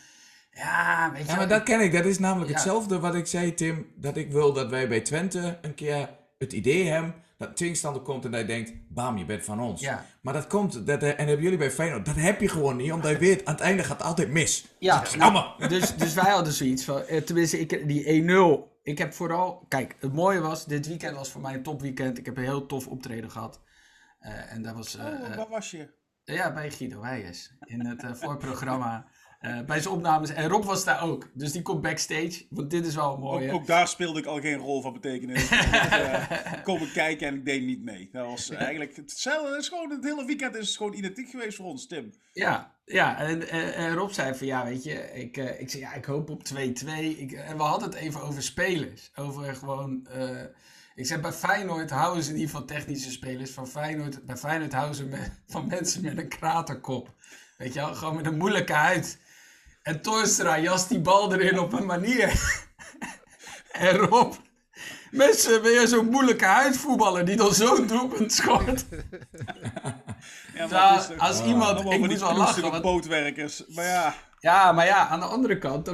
Ja, weet je Ja, maar dat ken ik. Dat is namelijk Ja. hetzelfde wat ik zei, Tim. Dat ik wil dat wij bij Twente een keer het idee hebben dat een tegenstander komt en je denkt, bam, je bent van ons. Ja. Maar dat komt, dat, eh, en hebben jullie bij Feyenoord, dat heb je gewoon niet, omdat je [laughs] weet, aan het einde gaat het altijd mis. Ja, nou, dus, dus wij hadden zoiets van, eh, tenminste, ik, die 1-0. Ik heb vooral, kijk, het mooie was, dit weekend was voor mij een topweekend. Ik heb een heel tof optreden gehad. Eh, en dat was, eh, Oh, eh, waar was je? ja, bij Guido Wijers. In het voorprogramma, eh, bij zijn opnames. En Rob was daar ook, dus die komt backstage. Want dit is wel een mooie. Ook, ook daar speelde ik al geen rol van betekenis. [laughs] Ik uh, komen kijken en ik deed niet mee. Dat was eigenlijk hetzelfde. Het, is gewoon, het hele weekend is het gewoon identiek geweest voor ons, Tim. Ja, ja en, en, en Rob zei van ja, weet je, ik, eh, ik zei ja, ik hoop op 2-2. Ik- En we hadden het even over spelers. Over gewoon, eh, ik zeg bij Feyenoord houden ze niet van technische spelers. Van Feyenoord, bij Feyenoord houden ze me- van mensen met een kraterkop. Weet je wel, gewoon met een moeilijke huid. En Torstra jast die bal erin op een manier. en Rob, mensen, ben je zo'n moeilijke huidvoetballer die dan zo'n doelpunt scoort? Ja, maar Nou, als iemand, ik moet wel lachen. Want. Maar ja, Ja, maar ja, aan de andere kant,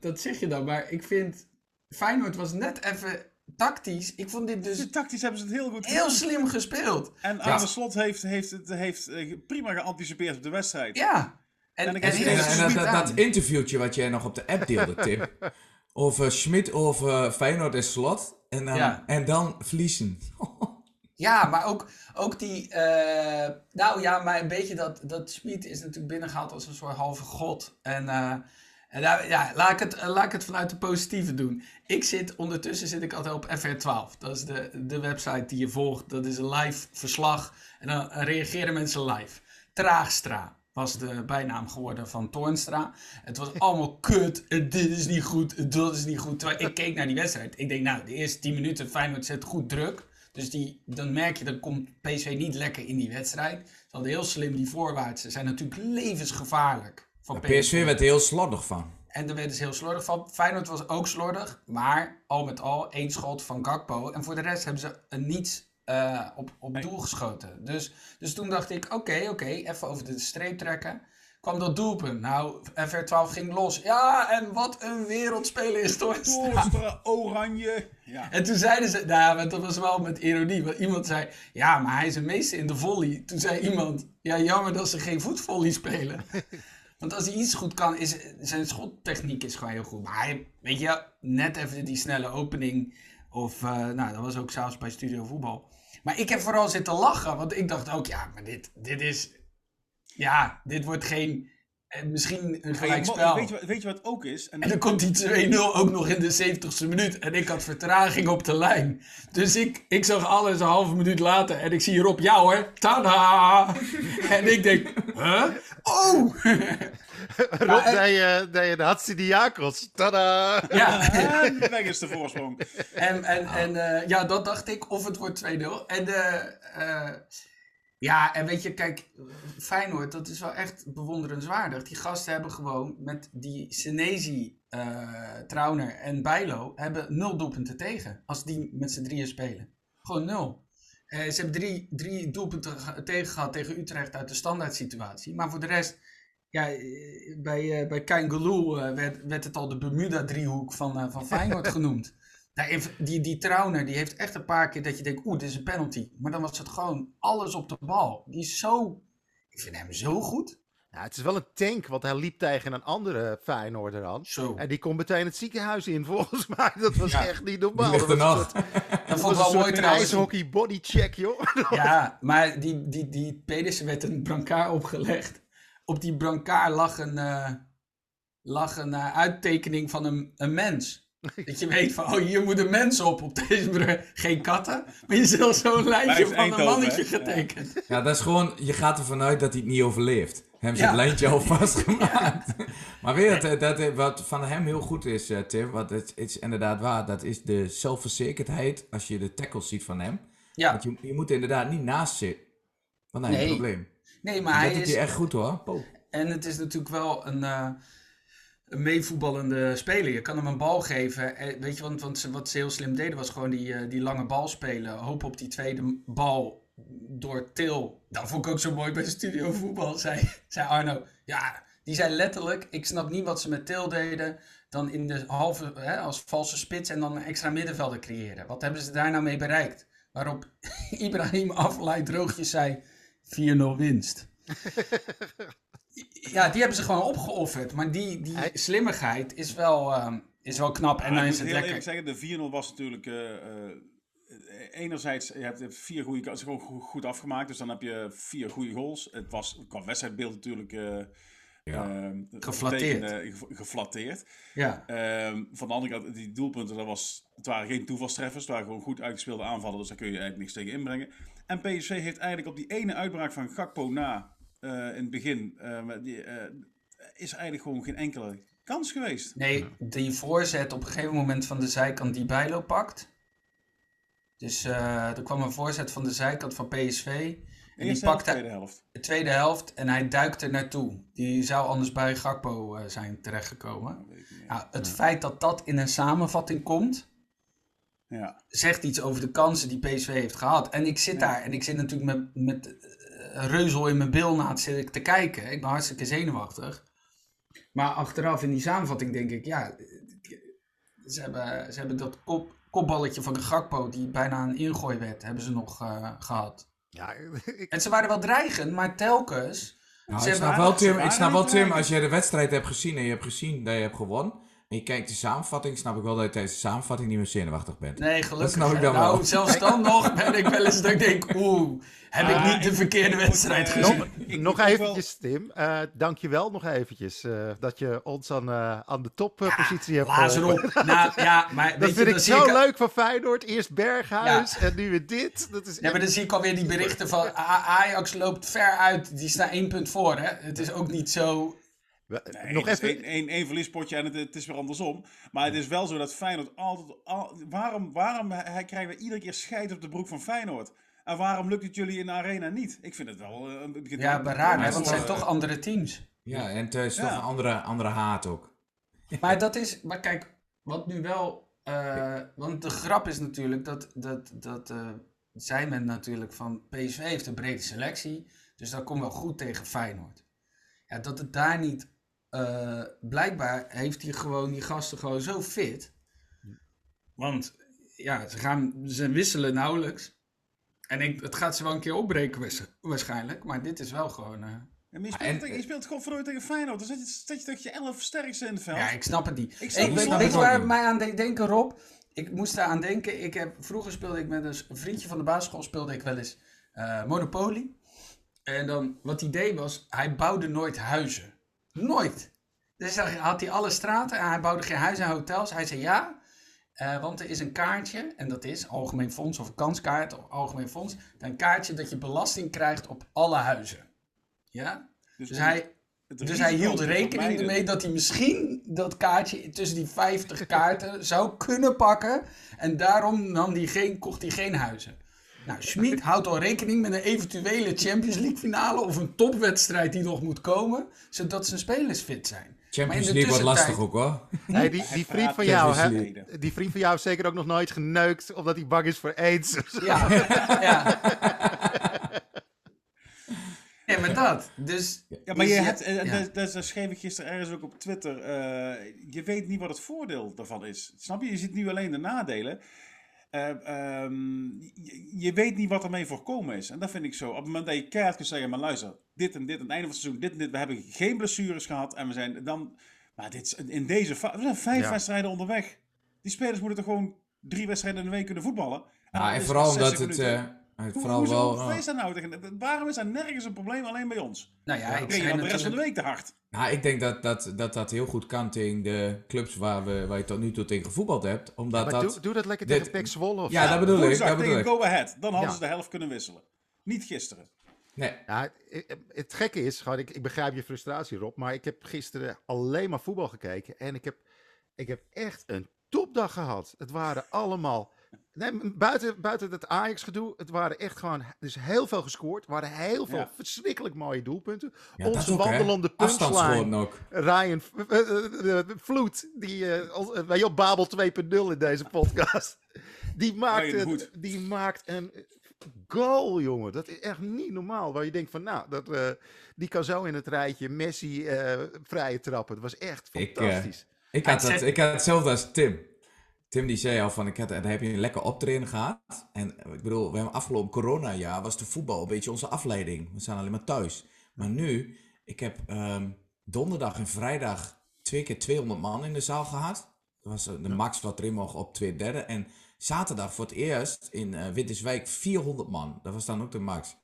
dat, zeg je dan. Maar ik vind, Feyenoord was net even tactisch. Ik vond dit dus tactisch hebben ze het heel goed heel gedaan. slim gespeeld. En Arne Slot heeft, heeft, het, heeft eh, prima geanticipeerd op de wedstrijd. Ja. En, En dat, dat, interviewtje wat jij nog op de app deelde, Tim. [laughs] over Schmid, over Feyenoord en Slot. En dan, Ja. en dan verliezen. [laughs] Ja, maar ook, ook die... eh, nou ja, maar een beetje dat... Dat Smit is natuurlijk binnengehaald als een soort halve god. En... eh, en daar- ja, laat ik, het, eh, laat ik het vanuit de positieve doen. Ik zit, ondertussen zit ik altijd op FR12. Dat is de, de website die je volgt. Dat is een live verslag. En dan reageren mensen live. Traagstra was de bijnaam geworden van Toornstra. Het was allemaal kut. Dit is niet goed. Dat is niet goed. Terwijl ik keek naar die wedstrijd. Ik denk, nou, de eerste 10 minuten Feyenoord zet goed druk. Dus die, dan merk je, dan komt PSV niet lekker in die wedstrijd. Ze hadden heel slim die voorwaartse. zijn natuurlijk levensgevaarlijk. Van PSV werd er heel slordig van. en daar werden ze heel slordig van. Feyenoord was ook slordig. Maar al met al één schot van Gakpo. En voor de rest hebben ze een niets eh, op, op doel geschoten. Dus, dus toen dacht ik, oké, oké, even over de streep trekken. Kwam dat doelpunt. Nou, FR12 ging los. Ja, en wat een wereldspeler is. Torstra, oranje. Ja. En toen zeiden ze, nou, maar dat was wel met ironie. Want iemand zei, ja, maar hij is een meester in de volley. Toen zei iemand, ja, jammer dat ze geen voetvolley spelen. [laughs] Want als hij iets goed kan, is zijn schottechniek is gewoon heel goed. Maar hij, weet je, net even die snelle opening. Of, eh, nou, dat was ook zelfs bij Studio Voetbal. Maar ik heb vooral zitten lachen, want ik dacht ook, ja, maar dit, dit is, ja, dit wordt geen, eh, misschien een gelijkspel. weet, je, wat- weet je wat ook is? En En dan komt die 2-0 ook nog in de 70ste minuut. En ik had vertraging op de lijn. Dus ik, ik zag alles een halve minuut later. En ik zie Rob, ja hoor, tada! [laughs] en ik denk, huh? Oh! [laughs] [laughs] Rob, deed je, deed je de Hatsidiakos. Tada! ja, en weg [laughs] is de voorsprong. en, en, en eh, ja, dat dacht ik. Of het wordt 2-0. En eh, ja, en weet je, kijk, Feyenoord, dat is wel echt bewonderenswaardig. Die gasten hebben gewoon met die Senezi, eh Trauner en Bijlo, hebben nul doelpunten tegen. Als die met z'n drieën spelen. Gewoon nul. Eh, ze hebben drie, drie doelpunten ge- tegen gehad tegen Utrecht uit de standaard situatie. Maar voor de rest, ja, eh, bij, eh bij Kangaloo eh werd, werd het al de Bermuda-driehoek van, van Feyenoord [laughs] genoemd. Die, die Trauner, die heeft echt een paar keer dat je denkt, oeh, dit is een penalty. Maar dan was het gewoon alles op de bal. Die is zo, ik vind hem zo goed. Ja, het is wel een tank, want hij liep tegen een andere Feyenoorder aan. Zo. En die kon meteen het ziekenhuis in, [laughs] volgens mij. Dat was Ja. echt niet normaal. dat was een Dat vond ik was wel een mooi trouwens. ijshockey bodycheck, joh. Ja, maar die, die, die Pedersen werd een brancard opgelegd. Op die brancard lag een, eh, lag een eh, uittekening van een, een mens. [laughs] Dat je weet van, oh, hier moet een mens op. Op deze brug. Geen katten, maar je ziet al zo'n lijntje van een mannetje hè? Ja. getekend. Ja, dat is gewoon, je gaat ervan uit dat hij het niet overleeft. Ze Ja. het lijntje al [laughs] vastgemaakt. [laughs] maar weet je, dat, dat, wat van hem heel goed is, eh, Tim, wat het is inderdaad waar, dat is de zelfverzekerdheid als je de tackles ziet van hem. Ja, Want je, je moet er inderdaad niet naast zitten. Want dan heb je Nee. een probleem. Nee, maar dat hij doet is... hij echt goed hoor. En het is natuurlijk wel een, eh, een meevoetballende speler. Je kan hem een bal geven. Eh, weet je, want, want ze, wat ze heel slim deden was gewoon die, eh, die lange bal spelen. Hoop op die tweede bal door Til. Dat vond ik ook zo mooi bij Studio Voetbal, zei, zei Arno. Ja, die zei letterlijk, ik snap niet wat ze met Til deden. Dan in de halve, hè, als valse spits en dan een extra middenvelder creëren. Wat hebben ze daar nou mee bereikt? Waarop [laughs] Ibrahim Afellay droogjes zei, 4-0 winst. [laughs] Ja, die hebben ze gewoon opgeofferd. Maar die, die Hij- slimmigheid is wel, ehm, is wel knap. En dan ik is moet het heel lekker. zeggen, de 4-0 was natuurlijk... eh, eh, enerzijds, je hebt vier goede kansen gewoon go- goed afgemaakt. Dus dan heb je vier goede goals. Het was qua wedstrijdbeeld natuurlijk... eh Ja. ehm, geflatteerd. Ja, Ehm, van de andere kant, die doelpunten, dat was, het waren geen toevalstreffers. Het waren gewoon goed uitgespeelde aanvallen. Dus daar kun je eigenlijk niks tegen inbrengen. En PSV heeft eigenlijk op die ene uitbraak van Gakpo na, eh, in het begin, met die, eh, is eigenlijk gewoon geen enkele kans geweest. nee, die voorzet op een gegeven moment van de zijkant die Bijlo pakt. Dus er kwam een voorzet van de zijkant van PSV. En die pakte tweede helft. de tweede helft en hij duikt er naartoe. Die zou anders bij Gakpo zijn terechtgekomen. Nou, het feit dat dat in een samenvatting komt, Ja. zegt iets over de kansen die PSV heeft gehad. En ik zit daar en ik zit natuurlijk met, met eh, reuzel in mijn bil na zit ik te kijken. Ik ben hartstikke zenuwachtig. Maar achteraf in die samenvatting denk ik, ja, ze hebben, ze hebben dat kop, kopballetje van de Gakpo, die bijna een ingooi werd, hebben ze nog eh, gehad. Ja, [laughs] ik, En ze waren wel dreigend, maar telkens... Nou, Ze ik hebben- snap wel, Tim, ik snap wel, Tim, als je de wedstrijd hebt gezien en je hebt gezien dat je hebt gewonnen. En je kijkt de samenvatting, snap ik wel dat je tijdens de samenvatting niet meer zenuwachtig bent. Nee, gelukkig. snap ik dan nou, wel. zelfs dan nog ben ik wel eens dat ik denk, oeh, heb Ah, ik niet de verkeerde ik moet, wedstrijd eh, gezien. ik nog eventjes, Tim. eh dankjewel nog eventjes eh, dat je ons aan, eh, aan de toppositie hebt Laat ze geholpen. erop. [laughs] Nou, ja, maar Dat weet je, vind ik zo ik, leuk van Feyenoord. Eerst Berghuis en nu weer dit. Dat is Ja, maar dan zie ik alweer die berichten van Ajax loopt ver uit. Die staan één punt voor, hè. Het is ook niet zo... We- Nee, nog het is even. één, één, één verliespotje en het, het is weer andersom. Maar het is wel zo dat Feyenoord altijd... Al, waarom, waarom hij, krijgen we iedere keer scheid op de broek van Feyenoord? En waarom lukt het jullie in de arena niet? Ik vind het wel... eh, een begin- Ja, maar raar, want het zijn toch andere teams. Ja, en het is toch Ja. een andere, andere haat ook. [laughs] Maar dat is... Maar kijk, wat nu wel... eh, want de grap is natuurlijk dat... dat, dat eh, zei men natuurlijk van... PSV heeft een brede selectie. Dus dat komt wel goed tegen Feyenoord. Ja, dat het daar niet... eh, blijkbaar heeft hij gewoon die gasten gewoon zo fit. Want ja, ze, gaan, ze wisselen nauwelijks. En ik, het gaat ze wel een keer opbreken waarsch- waarschijnlijk. Maar dit is wel gewoon... eh, Ja, je, Ah, speelt en- tegen, je speelt gewoon verdorie tegen Feyenoord. Dan zet je, je toch je elf sterkste in het veld. Ja, ik snap het niet. Ik snap- ik weet, snap weet het je waar mij aan deed denken, Rob? Ik moest daar aan denken. Ik heb, vroeger speelde ik met een vriendje van de basisschool, speelde ik wel eens eh, Monopoly. En dan, wat hij deed was, hij bouwde nooit huizen. Nooit. Dus dan had hij alle straten en hij bouwde geen huizen en hotels. Hij zei ja, eh, want er is een kaartje, en dat is Algemeen Fonds of kanskaart of Algemeen Fonds. Een kaartje dat je belasting krijgt op alle huizen. Ja? Dus om hij, dus hij hield rekening ermee dat hij misschien dat kaartje tussen die 50 kaarten zou kunnen pakken. En daarom nam die geen, kocht hij geen huizen. Nou, Schmid houdt al rekening met een eventuele Champions League finale of een topwedstrijd die nog moet komen, zodat zijn spelers fit zijn. Maar in Champions League wordt lastig ook hoor. Hey, die, die vriend van jou, hè? Die vriend van jou heeft zeker ook nog nooit geneukt omdat hij bang is voor aids. Ja, ja. Ja, maar dat. Dus, Ja, maar dus je hebt, eh, ja. dat, dat, dat schreef ik gisteren ergens ook op Twitter. eh, je weet niet wat het voordeel daarvan is. Snap je? Je ziet nu alleen de nadelen. Eh, ehm, je, je weet niet wat ermee voorkomen is. En dat vind ik zo. Op het moment dat je keihard kunt zeggen, maar luister, dit en dit, aan het einde van het seizoen, dit en dit, we hebben geen blessures gehad en we zijn dan, maar dit in deze, we zijn vijf Ja. wedstrijden onderweg. Die spelers moeten toch gewoon drie wedstrijden in de week kunnen voetballen. Ja, dan en is vooral 60 omdat het... minuten. Vooral hoezo wel, is dat nou tegen? Waarom is dat nergens een probleem alleen bij ons? nou ja, ik je dan de rest van de week te hard? Nou, ik denk dat dat, dat dat heel goed kan tegen de clubs waar, we, waar je tot nu toe tegen gevoetbald hebt. Omdat Maar dat... doe, doe dat lekker dit- tegen Pek Zwolle of Ja, zo. dat bedoel ik. Dat bedoel tegen ik. Go Ahead. Dan hadden Ja. ze de helft kunnen wisselen. Niet gisteren. Nee, Nou, het, het gekke is, gewoon, ik, ik begrijp je frustratie, Rob, maar ik heb gisteren alleen maar voetbal gekeken en ik heb, ik heb echt een topdag gehad. Het waren allemaal, nee, buiten, buiten het Ajax-gedoe, het waren echt gewoon, er is heel veel gescoord, er waren heel veel Ja. verschrikkelijk mooie doelpunten. ja, dat Onze ook, hè. wandelende punchline, ook. Ryan eh, eh, Vloed, die, wel, Babel 2.0 in deze podcast, [laughs] die maakt, die maakt een goal, jongen. Dat is echt niet normaal. Waar je denkt van, nou, dat, eh, die kan zo in het rijtje Messi eh, vrije trappen. Dat was echt Ik, fantastisch. Ik had, dat, ik had hetzelfde als Tim. Tim die zei al van, ik had, daar heb je een lekker optreden gehad. En eh, ik bedoel, we hebben afgelopen coronajaar was de voetbal een beetje onze afleiding. We zijn alleen maar thuis. Maar nu, ik heb ehm, donderdag en vrijdag twee keer 200 man in de zaal gehad. Dat was eh, de max wat erin mocht op twee derde. En zaterdag voor het eerst in eh Winterswijk 400 man. Dat was dan ook de max.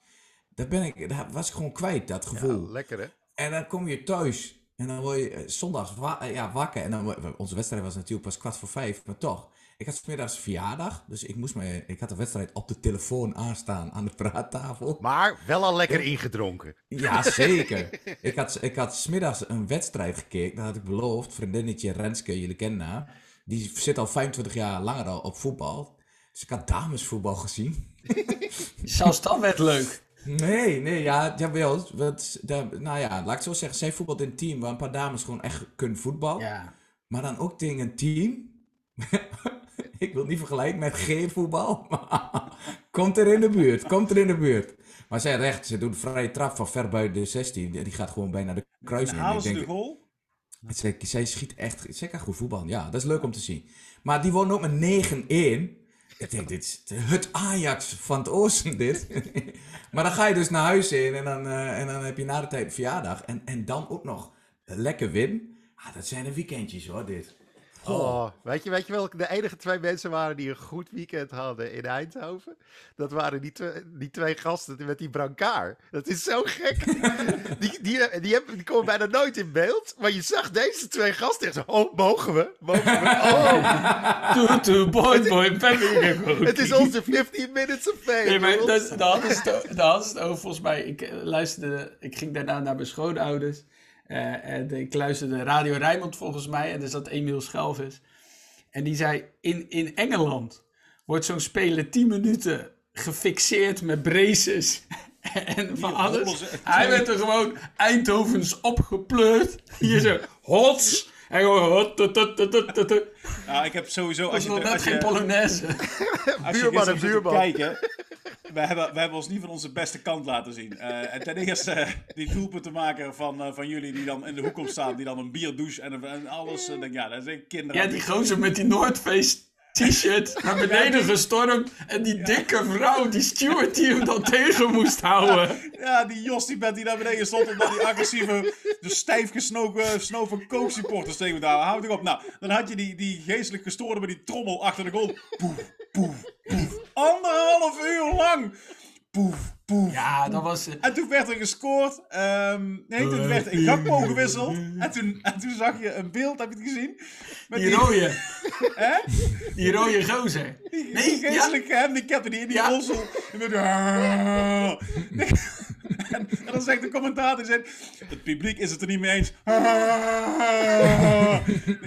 Dat, ben ik, dat was ik gewoon kwijt, dat gevoel. Ja, lekker hè? En dan kom je thuis en dan word je eh, zondags wa- eh, ja, wakker. En dan, onze wedstrijd was natuurlijk pas kwart voor vijf, maar toch. Ik had 's middags verjaardag, dus ik, moest me, ik had de wedstrijd op de telefoon aanstaan aan de praattafel. Maar wel al lekker ingedronken. Ja, zeker. [laughs] ik had, ik had smiddags een wedstrijd gekeken, dat had ik beloofd. Vriendinnetje Renske, jullie kennen haar. Die zit al 25 jaar langer al op voetbal. Dus ik had damesvoetbal gezien. [laughs] Zelfs dat werd leuk. Nee, nee, ja, jawel. Wat, daar, nou ja, laat ik zo zeggen. Zij voetbalt in een team waar een paar dames gewoon echt kunnen voetbal. Ja. Maar dan ook tegen een team. [laughs] ik wil het niet vergelijken met geen voetbal. [laughs] Maar komt er in de buurt. Komt er in de buurt. Maar zij recht, ze doet een vrije trap van ver buiten de 16. Die gaat gewoon bijna de En kruising. halen Ik ze de goal? zij, zij schiet echt, zij kan goed voetballen. Ja, dat is leuk om te zien. Maar die wonnen ook met 9-1. Ik denk, dit is het Ajax van het oosten, dit. [laughs] maar dan ga je dus naar huis in en dan, eh, en dan heb je na de tijd verjaardag. En, en dan ook nog lekker win. Ah, dat zijn de weekendjes hoor, dit. Oh, weet, je, weet je welke de enige twee mensen waren die een goed weekend hadden in Eindhoven? Dat waren die, twee, die twee gasten met die brancard. Dat is zo gek. [laughs] die, die, die, hebben, die komen bijna nooit in beeld. Maar je zag deze twee gasten echt zo, oh, mogen we? Mogen we? [laughs] Oh, boy, boy, baby. het is onze 15 minutes of fame. Nee, maar dat, hadden ze het ze het over, volgens mij. Ik eh, luisterde, ik ging daarna naar mijn schoonouders. Eh, en ik luisterde Radio Rijnmond volgens mij. En er zat Emiel Schelvis. En die zei, in, in Engeland wordt zo'n speler 10 minuten gefixeerd met braces. [laughs] En van alles. Hij werd er gewoon Eindhovens opgepleurd. Hier zo, hots. En gewoon. Nou, ik heb sowieso... Als je, nog net als geen je, Polonaise. als je Buurman en buurman. kijken... We hebben, we hebben ons niet van onze beste kant laten zien. Eh, en ten eerste eh, die doelpuntenmaker van, eh, van jullie die dan in de hoek komt staan. Die dan een bierdouche en, en alles. denk, ja, dat zijn kinderen. Ja, die gozer met die Noordface t-shirt naar beneden gestormd. En die dikke vrouw, die steward die hem dan tegen moest houden. Ja, die Jos die bent die naar beneden stond omdat die agressieve, de stijf gesnoven snoven Coke-supporters tegen me daar. Hou toch op. Nou, dan had je die, die geestelijk gestoorde met die trommel achter de goal. Poef, poef, poef. Anderhalf uur lang. Poef, poef. Ja, dat was... eh, En toen werd er gescoord. ehm, nee, toen werd een Gakpo gewisseld. En toen, en toen zag je een beeld, heb je het gezien? Met Die rode, [laughs] Hè? die rode gozer. Die, Nee, ja. geestelijk gehandicapten die in die Ja. Die met... [laughs] [laughs] en, en dan zegt de commentator, zegt, het publiek is het er niet mee eens. [laughs]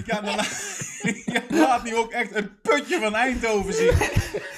ja, dan je laat nu ook echt een putje van Eindhoven zien.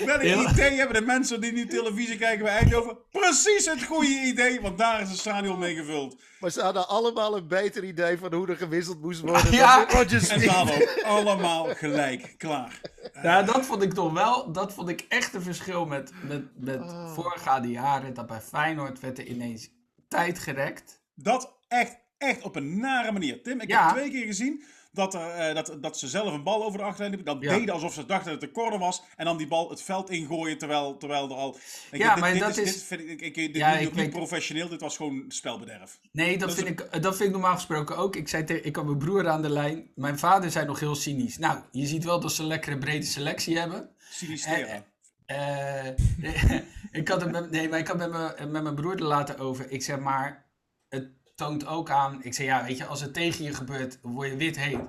Welk Ja. idee hebben de mensen die nu televisie kijken bij Eindhoven? Precies het goede idee, want daar is het stadion mee gevuld. Maar ze hadden allemaal een beter idee van hoe er gewisseld moest worden. Ja. dan Roger En Smith. ze hadden ook allemaal gelijk, klaar. Ja, dat vond ik toch wel... Dat vond ik echt een verschil met, met, met Oh. voorgaande jaren. Dat bij Feyenoord werd er ineens tijd gerekt. Dat echt, echt op een nare manier. Tim, ik Ja. heb twee keer gezien dat, er, eh, dat, dat ze zelf een bal over de achterlijn liepen. Dat Ja. deden alsof ze dachten dat het een corner was. En dan die bal het veld ingooien terwijl, terwijl er al... Ja, dit, maar dit dat is... is- Dit vind ik, ik, dit Ja, ik niet weet- professioneel. Dit was gewoon spelbederf. Nee, dat, Dat is vind, ik, dat vind ik normaal gesproken ook. Ik, zei te- ik had mijn broer aan de lijn. Mijn vader zei nog heel cynisch. Nou, je ziet wel dat ze een lekkere brede selectie hebben. Sinisteren. Eh, [laughs] ik had het met, nee, maar ik had met mijn, met mijn broer er later over. Ik zeg maar, toont ook aan. Ik zeg ja, weet je, als het tegen je gebeurt, word je wit heet.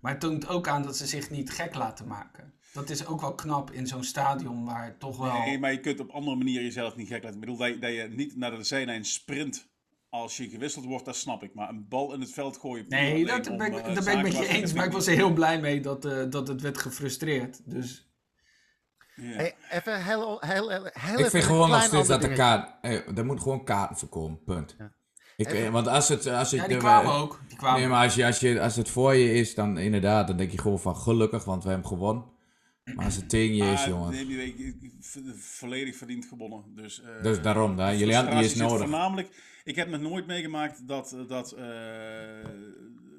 Maar het toont ook aan dat ze zich niet gek laten maken. dat is ook wel knap in zo'n stadion waar toch wel... Nee, maar je kunt op andere manieren jezelf niet gek laten. Ik bedoel, dat je, dat je niet naar de zijlijn sprint als je gewisseld wordt, dat snap ik. Maar een bal in het veld gooien... Nee, dat om, ben, ik, eh, dat ben ik met je eens. Maar ik was er heel blij mee dat, eh, dat het werd gefrustreerd. Dus Ja. Hey, even heel, heel, heel, heel Ik even vind een gewoon nog steeds dat de kaart... eh, er moet gewoon kaarten voorkomen, punt. Ja. Ik, Even- eh, want als het... Als het ja, die de- kwamen ook. Die kwamen. Nee, maar als, je, als, je, als het voor je is, dan inderdaad, dan denk je gewoon van gelukkig, want we hebben gewonnen. Maar als het tegen je is, jongen. nee, nee, ik- volledig verdiend gewonnen. Dus, eh, Dus daarom, hè, de jullie hadden die is nodig. Voornamelijk, ik heb nog nooit meegemaakt dat, dat, eh,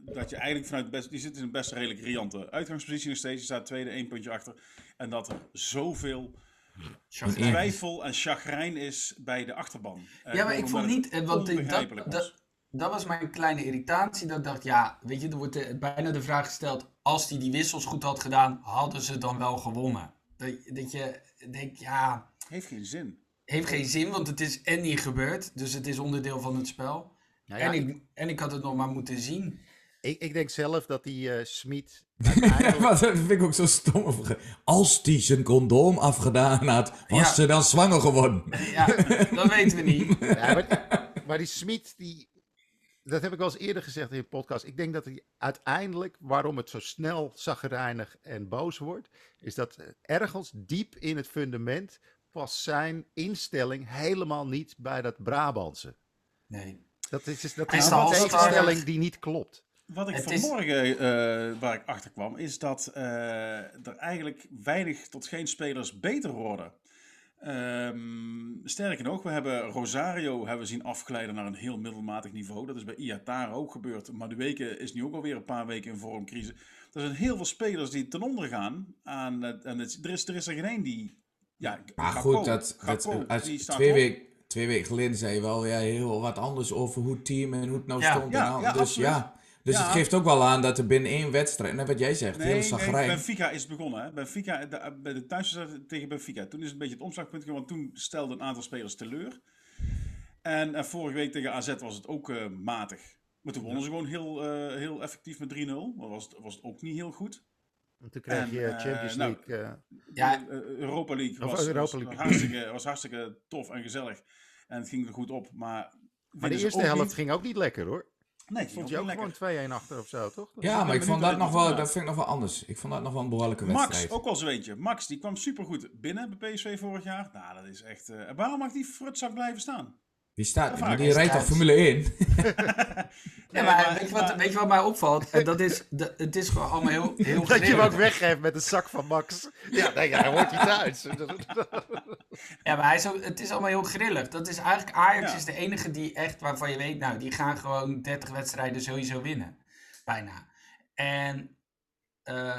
dat je eigenlijk vanuit best, die zit in een best redelijk riante uitgangspositie nog steeds. Je staat tweede, één puntje achter. En dat er zoveel Chagrijn. twijfel en chagrijn is bij de achterban. Eh, Ja, maar ik vond niet, eh, want ik- onbegrijpelijk dat, was. dat, dat was mijn kleine irritatie. Dat ik dacht, ja, weet je, er wordt eh, bijna de vraag gesteld: als hij die wissels goed had gedaan, hadden ze dan wel gewonnen? Dat, dat je denkt, ja, Heeft geen zin. heeft geen zin, want het is en niet gebeurd. Dus het is onderdeel van het spel. Nou ja, en, ik, en ik had het nog maar moeten zien. Ik, ik denk zelf dat die eh Smit [laughs] dat vind ik ook zo stom. Als die zijn condoom afgedaan had, was Ja. ze dan zwanger geworden. Ja, dat weten we niet. [laughs] Ja, maar, maar die Smit, die, dat heb ik wel eens eerder gezegd in de podcast. Ik denk dat hij uiteindelijk, waarom het zo snel zagrijnig en boos wordt, is dat ergens diep in het fundament past zijn instelling helemaal niet bij dat Brabantse. Nee. Dat is, dat is een tegenstelling die niet klopt. Wat ik Het is- vanmorgen, eh, waar ik achter kwam, is dat eh, er eigenlijk weinig tot geen spelers beter worden. Ehm, sterker nog, we hebben Rosario hebben we zien afglijden naar een heel middelmatig niveau. Dat is bij Iatara ook gebeurd. Madueke is nu ook alweer een paar weken in vormcrisis. Er zijn heel veel spelers die ten onder gaan. Aan, het- en het, er, is, er is er geen één die... Ja, Maar Gakpo- goed, dat, dat, Gakpo, als, die staat twee, weken twee weken geleden zei je wel ja, heel wat anders over hoe het team en hoe het nou Ja, stond. ja, en al. ja, dus absoluut. ja, dus Ja. het geeft ook wel aan dat er binnen één wedstrijd, net wat jij zegt, Nee, heel nee, zagrijn. Benfica is begonnen. Hè? Benfica, de, bij de thuiswedstrijd tegen Benfica. Toen is het een beetje het omslagpunt geworden, want toen stelde een aantal spelers teleur. En, eh, vorige week tegen AZ was het ook eh, matig. Maar toen wonnen ze gewoon heel, eh, heel effectief met 3-0. Maar was het, was het ook niet heel goed. En toen kreeg En, je eh, Champions nou, League. eh, Ja. Eh, Europa League was, Europa was, League. hartstikke, was hartstikke tof en gezellig. En het ging er goed op. Maar, maar de eerste helft niet. ging ook niet lekker hoor. Nee, Vond ook je ook gewoon lekker. 2-1 achter of zo, toch? ja, maar ik vond dat nog wel, dat vind ik nog wel anders. Ik vond dat nog wel een behoorlijke Max, wedstrijd. ook wel zo eentje. Max, die kwam supergoed binnen bij PSV vorig jaar. Nou, dat is echt... eh, waarom mag die frutzak blijven staan? Die staat, maar die rijdt toch thuis. Formule 1? Ja, [laughs] maar, weet, je wat, weet je wat mij opvalt? En dat is, de, het is gewoon allemaal heel, heel Dat je hem ook weggeeft met een zak van Max. Ja, nee, ja, dan hoort hij thuis. [laughs] [laughs] Ja, maar hij is ook, het is allemaal heel grillig. Dat is eigenlijk, Ajax Ja. is de enige die echt, waarvan je weet, nou, die gaan gewoon 30 wedstrijden sowieso winnen. Bijna. En, eh,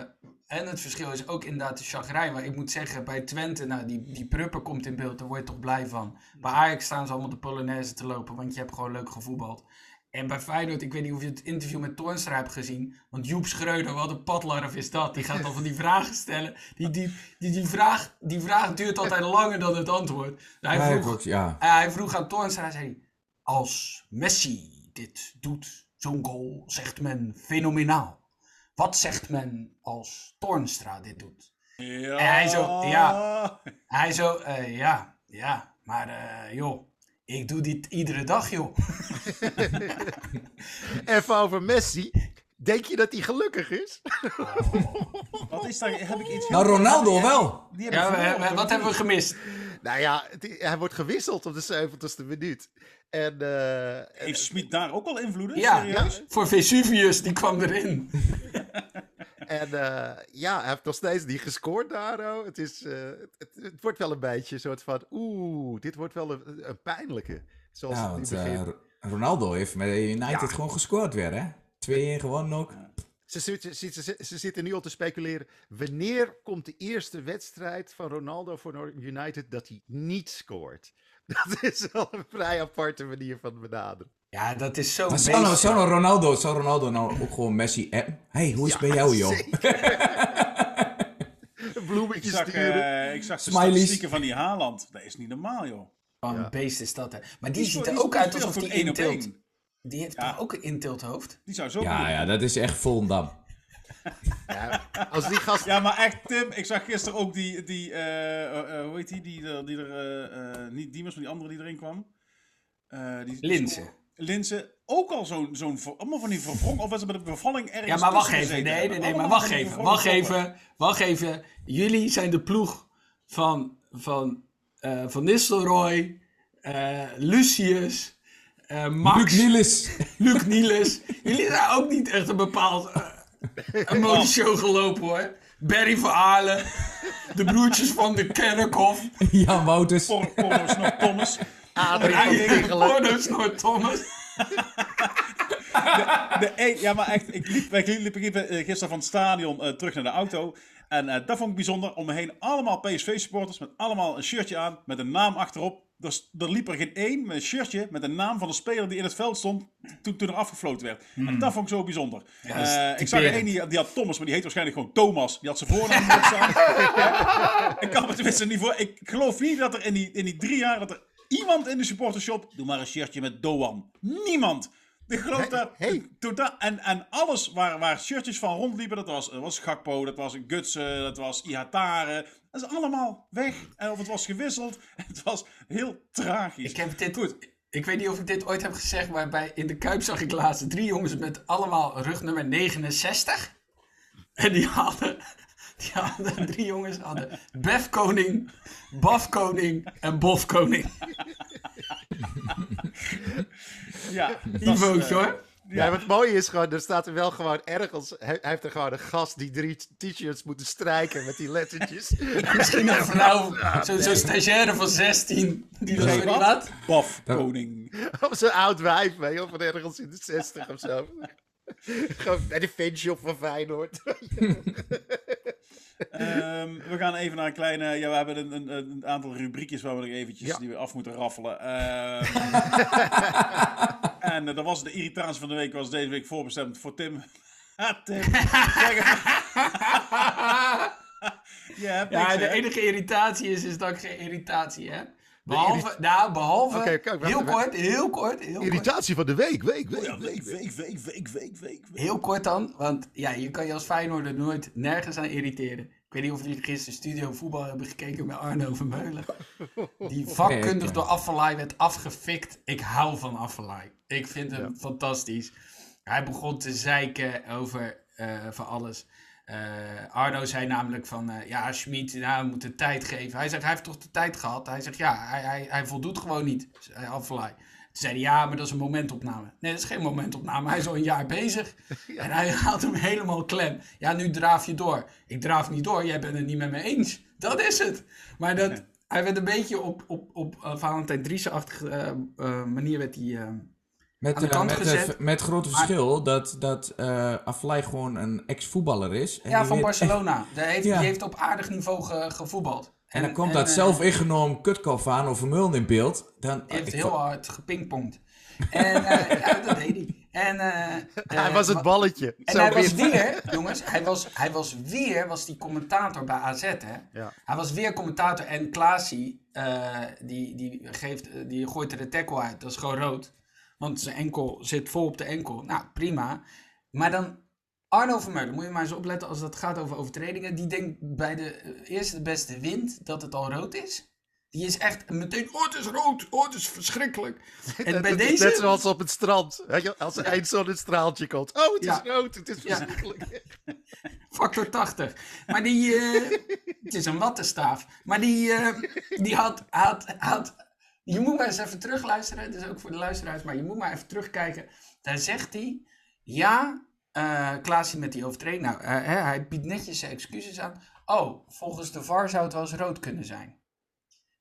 en het verschil is ook inderdaad de chagrijn. Maar ik moet zeggen, bij Twente, nou, die, die Pruppen komt in beeld, daar word je toch blij van. Bij Ajax staan ze allemaal de Polonaise te lopen, want je hebt gewoon leuk gevoetbald. En bij Feyenoord, ik weet niet of je het interview met Toornstra hebt gezien. Want Joep Schreuder, wat een padlarf is dat. Die gaat al van die vragen stellen. Die, die, die, die, vraag, die vraag duurt altijd langer dan het antwoord. Hij Ja, vroeg, ja. eh, hij vroeg aan Toornstra, hij zei, als Messi dit doet, zo'n goal, zegt men fenomenaal. Wat zegt men als Toornstra dit doet? Ja. En hij zo, ja. Hij zo, eh, ja, ja, maar eh, joh, ik doe dit iedere dag, joh. [laughs] Even over Messi. Denk je dat hij gelukkig is? [laughs] Wat is daar? Heb ik iets... Nou, Ronaldo wel. Die heb ik Ja, we- verloren, we- toch wat hebben we gemist? Nou ja, het- hij wordt gewisseld op de 70ste minuut. En, eh, en- Heeft Smit daar ook wel invloeden? Ja, Serieus? voor Vesuvius, die kwam erin. [laughs] en eh, ja, hij heeft nog steeds niet gescoord daar. oh. Het, is, eh, het, het wordt wel een beetje een soort van, oeh, dit wordt wel een, een pijnlijke. Zoals Ja, het want eh, Ro- Ronaldo heeft met United Ja. gewoon gescoord weer, hè? 2-1 gewonnen ook. Ze, zitten- ze, ze, ze zitten nu al te speculeren. Wanneer komt de eerste wedstrijd van Ronaldo voor United dat hij niet scoort? [laughs] Dat is wel een vrij aparte manier van benaderen. Ja, dat is zo Maar zou, nou, nou Ronaldo, zou Ronaldo nou ook gewoon Messi appen? hey, hoe is het bij jou, joh? Een [laughs] Ik bloemetje zag, sturen. eh, ik zag de Smileys. statistieken van die Haaland. Dat is niet normaal, joh. Wat een Ja. beest is dat, hè. Maar die, Die ziet er ook uit alsof die één één. Die heeft Ja. toch ook een intilthoofd? Die zou zo Ja, kunnen. ja, dat is echt Volendam. [laughs] Ja, als die gast... Ja, maar echt, Tim, ik zag gisteren ook die, die eh, eh, eh, hoe heet die, die, er- die er, eh, eh, niet Diemers, maar die andere die erin kwam. Eh die, Linse. Linse, ook al zo'n, zo'n, allemaal van die verwrongen, of was het met een bevalling ergens Ja, maar wacht even. gezeten Nee, nee, nee, maar wacht even. Wacht even. Wacht even. Jullie zijn de ploeg van Van, eh, van Nistelrooy, eh, Lucius, eh, Max, Luc Niels. [laughs] Luc Niels. Jullie zijn ook niet echt een bepaald eh, een modeshow gelopen hoor. Barry van Aalen, de broertjes van de Kerkhof, Jan Wouters. Por- Porno's nog Thomas. Adrie. Porno's Noord Thomas. De een- ja, maar echt, ik liep, wij liepen liepen, eh, gisteren van het stadion eh, terug naar de auto. En eh, dat vond ik bijzonder. Om me heen allemaal PSV-supporters met allemaal een shirtje aan met een naam achterop. Er, er liep er geen één met een shirtje met een naam van de speler die in het veld stond toen, toen er afgefloten werd. En dat vond ik zo bijzonder. Hmm. Eh, ik zag er één die, die had Thomas, maar die heet waarschijnlijk gewoon Thomas. Die had zijn voornaam niet staan. [laughs] [laughs] ik kan me tenminste niet voor. Ik geloof niet dat er in die, in die drie jaar dat er iemand in de supportershop. Doe maar een shirtje met Doan. Niemand. Ik geloof dat. hey. Totaal, en, en alles waar, waar shirtjes van rondliepen, dat was, dat was Gakpo, dat was Gutsen, dat was Ihatare. Dat is allemaal weg. En of het was gewisseld. [laughs] Het was heel tragisch. Ik heb dit goed. Ik weet niet of ik dit ooit heb gezegd, maar bij, in de Kuip zag ik laatst drie jongens met allemaal rugnummer 69. En die hadden, die hadden drie jongens hadden Bef Koning, Baf Koning en Bof Koning. Ja, is, Niveautje eh, hoor. Ja, wat mooi is gewoon, er staat er wel gewoon ergens, hij, heeft er gewoon een gast die drie t-shirts moeten strijken met die lettertjes. [laughs] Misschien een vrouw, zo'n zo stagiaire van 16, die dat Zeg zo wat? laat. Baf, koning. Of zo'n oud wijf, weet je, of van ergens in de 60 of zo. [laughs] Gewoon bij de fanshop van Feyenoord. [laughs] Ehm, we gaan even naar een kleine. Ja, we hebben een, een, een aantal rubriekjes waar we nog eventjes Ja. die we af moeten raffelen. Ehm, [laughs] en eh, dat was de irritatie van de week, was deze week voorbestemd voor Tim. Ha, [laughs] Tim. Zeg [laughs] het. Je hebt Ja, niks, de hè? enige irritatie is, is dat ik geen irritatie heb. Behalve, nou, behalve, Oké, kijk, heel kort, heel kort, heel kort. Irritatie van de week, week, week. Ja, week, week, week, week, week, week. week. Heel kort dan, want ja, je kan je als Feyenoorder nooit nergens aan irriteren. Ik weet niet of jullie gisteren Studio Voetbal hebben gekeken met Arno Vermeulen. Die [laughs] vakkundig Nee, door Affelay werd afgefikt. Ik hou van Affelay. Ik vind hem fantastisch. Hij begon te zeiken over eh, van alles. Eh, Arno zei namelijk van, eh, ja, Schmid, nou, we moeten tijd geven. Hij zegt, hij heeft toch de tijd gehad? Hij zegt, ja, hij, hij, hij voldoet gewoon niet, zei Affelay. Toen zei hij, ja, maar dat is een momentopname. Nee, dat is geen momentopname. Hij is al een jaar bezig. [laughs] En hij haalt hem helemaal klem. Ja, nu draaf je door. Ik draaf niet door, jij bent het niet met me eens. Dat is het. Maar dat, hij werd een beetje op, op, op Valentijn Driessen-achtige uh, manier werd hij... Met, aan de uh, kant met, gezet. met grote verschil dat, dat uh, gewoon een ex-voetballer is. En ja, van weet Barcelona. Die heeft, Ja. die heeft op aardig niveau ge, gevoetbald. En, dan komt dat zelf ingenomen kutkop aan of Vermeulen in beeld. Dan, heeft ik heel hard gepingpongd. En uh, [laughs] ja, dat deed hij. En, uh, Hij was het balletje. En Zo hij was weer. jongens, hij was, hij was weer, was die commentator bij AZ, hè? Ja. Hij was weer commentator en Klaasie, uh, die, die, geeft, die gooit er de tackle uit. Dat is gewoon rood. Want zijn enkel zit vol op de enkel. Nou, prima. Maar dan Arno Vermeulen, moet je maar eens opletten als het gaat over overtredingen. Die denkt bij de eh, eerste de beste wind dat het al rood is. Die is echt meteen, oh het is rood, oh het is verschrikkelijk. [laughs] En bij Het is deze... Net zoals op het strand. Als er één zonnestraaltje komt. Oh, het Ja. is rood. Het is Ja. verschrikkelijk. [laughs] Factor 80. Maar die. eh, het is een wattenstaaf. Maar die, eh, die had, had, had. Je moet maar eens even terugluisteren. Dus ook voor de luisteraars. Maar je moet maar even terugkijken. Daar zegt hij. Ja, eh Klaasje met die overtreding. Nou, eh, hè, hij biedt netjes zijn excuses aan. Oh, volgens de VAR zou het wel eens rood kunnen zijn.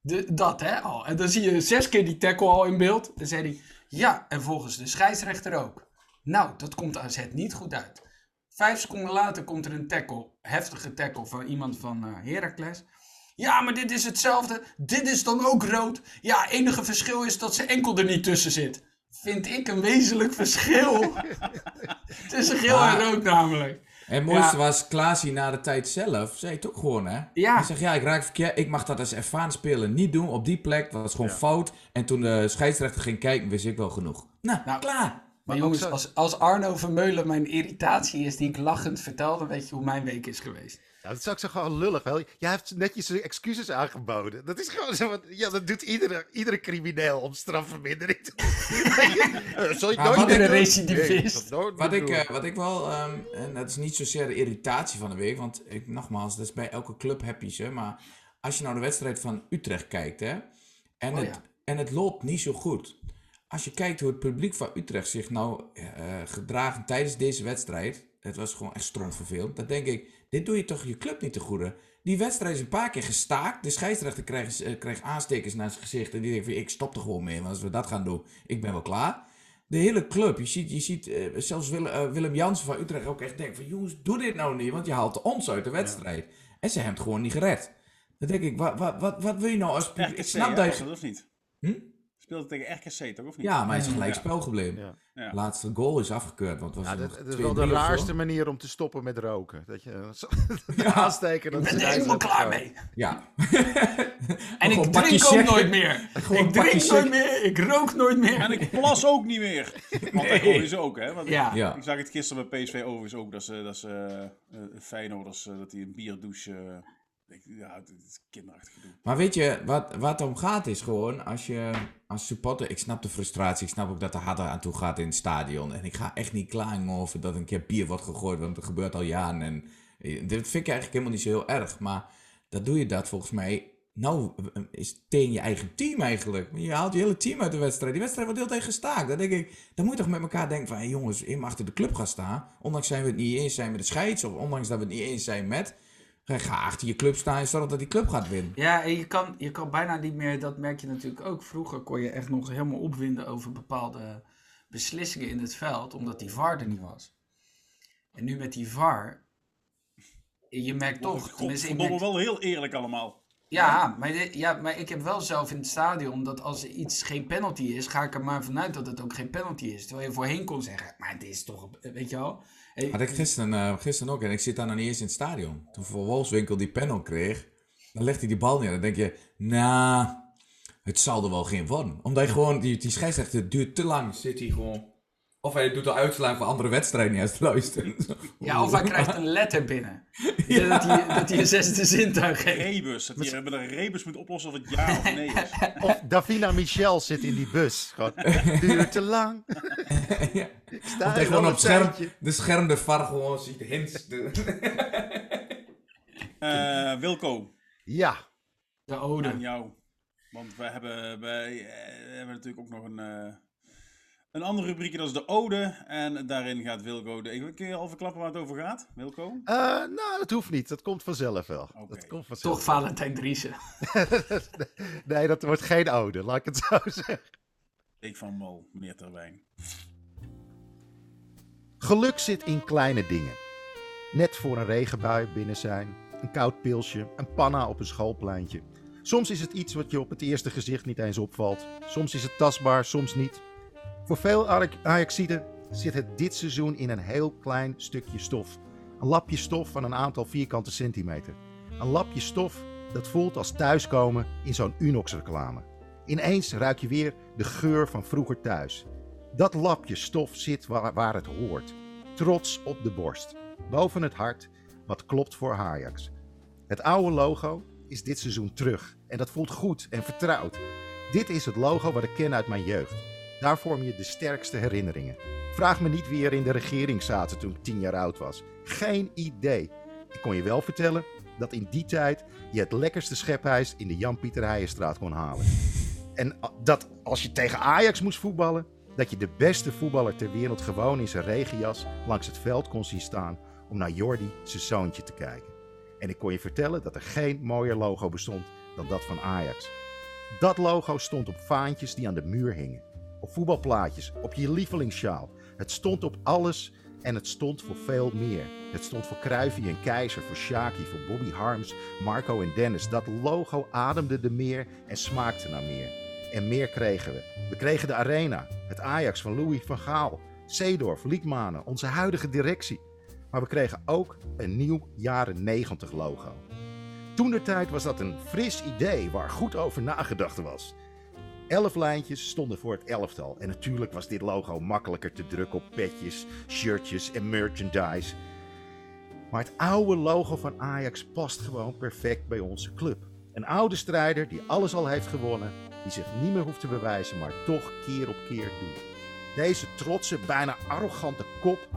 De, dat hè al. En dan zie je zes keer die tackle al in beeld. Dan zei hij. Ja, en volgens de scheidsrechter ook. Nou, dat komt AZ niet goed uit. Vijf seconden later komt er een tackle, heftige tackle van iemand van eh Heracles. Ja, maar dit is hetzelfde. Dit is dan ook rood. Ja, enige verschil is dat zijn enkel er niet tussen zit. Vind ik een wezenlijk verschil. [laughs] Tussen geel en rood namelijk. En het mooiste Ja. was, Klaasie na de tijd zelf, zei het ook gewoon hè. Ja. Hij zegt, ja ik raak verkeerd, ik mag dat als ervaren speler niet doen op die plek. Dat was gewoon fout. En toen de scheidsrechter ging kijken, wist ik wel genoeg. Nou, Nou, klaar. Maar ook jongens, zo- als, als Arno Vermeulen mijn irritatie is die ik lachend vertel, dan weet je hoe mijn week is geweest. Ja, dat is ook zo gewoon lullig, wel. Jij hebt netjes je excuses aangeboden. Dat is gewoon zo, wat- ja, dat doet iedere, iedere crimineel om strafvermindering te [laughs] Zal je Maar nooit recidivist. Nee, nooit Wat ik, eh, wat ik wel, ehm, en dat is niet zozeer de irritatie van de week, want ik, nogmaals, dat is bij elke club heb je ze. Maar als je nou de wedstrijd van Utrecht kijkt, hè, en, Oh het, ja. en het loopt niet zo goed. Als je kijkt hoe het publiek van Utrecht zich nou eh, gedragen tijdens deze wedstrijd, het was gewoon echt strontvervelend. Dan denk ik, dit doe je toch je club niet te goede. Die wedstrijd is een paar keer gestaakt. De scheidsrechter eh, kreeg aanstekers naar zijn gezicht. En die denkt van, ik stop er gewoon mee. Want als we dat gaan doen, ik ben wel klaar. De hele club, je ziet, je ziet eh, zelfs Willem, eh, Willem Jansen van Utrecht ook echt denken van... Jongens, doe dit nou niet, want je haalt ons uit de wedstrijd. En ze hebben het gewoon niet gered. Dan denk ik, wat, wat, wat, wat wil je nou als publiek? Ik snap dat je... dat of niet? Hm? Speelde tegen RKC toch, of niet? Ja, maar hij is gelijk Ja. spel gebleven. Ja. Ja. Laatste goal is afgekeurd, want het was Ja, dat, is 2-3 wel de raarste manier om te stoppen met roken. Dat je [laughs] zo- aansteken. Dat Ik ben is er helemaal klaar mee. Ja. [laughs] En ik drink ook nooit meer. [laughs] Gewoon Ik drink nooit meer. Ik rook nooit meer. En ik plas ook niet meer. Want dat hoor je ze ook, hè? Want Ja. Ja. Ik zag het gisteren bij PSV overigens ook, dat ze, dat ze eh, eh, Feyenoorders, eh, dat die een bierdouche... ik- ja, het is kinderachtig. Maar weet je, wat, wat om gaat is gewoon, als je als supporter, ik snap de frustratie, ik snap ook dat er harder aan toe gaat in het stadion. En ik ga echt niet klagen over dat een keer bier wordt gegooid, want dat gebeurt al jaren. En eh, dit vind ik eigenlijk helemaal niet zo heel erg. Maar dat doe je dat volgens mij, nou eh, is tegen je eigen team eigenlijk. Je haalt je hele team uit de wedstrijd. Die wedstrijd wordt heel tegen gestaakt. Dan denk ik, dan moet je toch met elkaar denken van, hey jongens, je mag achter de club gaan staan. Ondanks zijn we het niet eens zijn met de scheids, of ondanks dat we het niet eens zijn met... Ga achter je club staan en zorg dat die club gaat winnen. Ja, en je kan, je kan bijna niet meer, dat merk je natuurlijk ook. Vroeger kon je echt nog helemaal opwinden over bepaalde beslissingen in het veld, omdat die VAR er niet was. En nu met die VAR, je merkt toch, tenminste, ik merk, wel heel eerlijk allemaal. ja, maar, dit- ja, maar ik heb wel zelf in het stadion dat als iets geen penalty is, ga ik er maar vanuit dat het ook geen penalty is. Terwijl je voorheen kon zeggen, maar het is toch, weet je wel. Hey, Had ik gisteren, eh, gisteren ook. En ik zit daar nog niet eens in het stadion. Toen voor Wolfswinkel die panel kreeg. Dan legt hij die bal neer. Dan denk je, nou, het zal er wel geen worden. Omdat hij gewoon, die, die scheidsrechter duurt te lang. Zit hij gewoon. Of hij doet al uitslaan voor andere wedstrijden niet eens te luisteren. ja, of hij krijgt een letter binnen. dat, hij, dat hij een zesde zintuig heeft. Rebus, dat je met een rebus moet oplossen of het ja of nee is. [laughs] Of Davina Michel zit in die bus. Gewoon, duurt te lang. ja. Ik sta gewoon op scherm, de scherm de VAR gewoon ziet. Hints. [laughs] De... Eh, Wilco, Ja, De aan ode. jou. Want wij hebben, wij, eh, hebben natuurlijk ook nog een, eh, een andere rubriekje, dat is de ode. En daarin gaat Wilco... De, kun je al verklappen waar het over gaat, Wilco? Eh, nou, dat hoeft niet. Dat komt vanzelf wel. Oké. Dat komt vanzelf. Toch Valentijn Driessen. [laughs] nee, dat wordt geen ode, laat ik het zo [laughs] zeggen. Ik van Mal, meneer Terwijn. Geluk zit in kleine dingen. Net voor een regenbui binnen zijn, een koud pilsje, een panna op een schoolpleintje. Soms is het iets wat je op het eerste gezicht niet eens opvalt. Soms is het tastbaar, soms niet. Voor veel Ajax- Ajaxiden zit het dit seizoen in een heel klein stukje stof. Een lapje stof van een aantal vierkante centimeter. Een lapje stof dat voelt als thuiskomen in zo'n Unox-reclame. Ineens ruik je weer de geur van vroeger thuis. Dat lapje stof zit waar, waar het hoort. Trots op de borst. Boven het hart, wat klopt voor Ajax. Het oude logo is dit seizoen terug. En dat voelt goed en vertrouwd. Dit is het logo wat ik ken uit mijn jeugd. Daar vorm je de sterkste herinneringen. Vraag me niet wie er in de regering zaten toen ik tien jaar oud was. Geen idee. Ik kon je wel vertellen dat in die tijd je het lekkerste schepijs in de Jan-Pieter Heijenstraat kon halen. En dat als je tegen Ajax moest voetballen, dat je de beste voetballer ter wereld gewoon in zijn regenjas langs het veld kon zien staan om naar Jordi, zijn zoontje, te kijken. En ik kon je vertellen dat er geen mooier logo bestond dan dat van Ajax. Dat logo stond op vaantjes die aan de muur hingen, op voetbalplaatjes, op je lievelingssjaal. Het stond op alles en het stond voor veel meer. Het stond voor Kruivie en Keizer, voor Shaki, voor Bobby Harms, Marco en Dennis. Dat logo ademde de meer en smaakte naar meer. En meer kregen we. We kregen de Arena, het Ajax van Louis van Gaal, Seedorf, Liekmanen, onze huidige directie. Maar we kregen ook een nieuw jaren 90 logo. Toen de tijd was dat een fris idee waar goed over nagedacht was. Elf lijntjes stonden voor het elftal. En natuurlijk was dit logo makkelijker te drukken op petjes, shirtjes en merchandise. Maar het oude logo van Ajax past gewoon perfect bij onze club. Een oude strijder die alles al heeft gewonnen, die zich niet meer hoeft te bewijzen, maar toch keer op keer doet. Deze trotse, bijna arrogante kop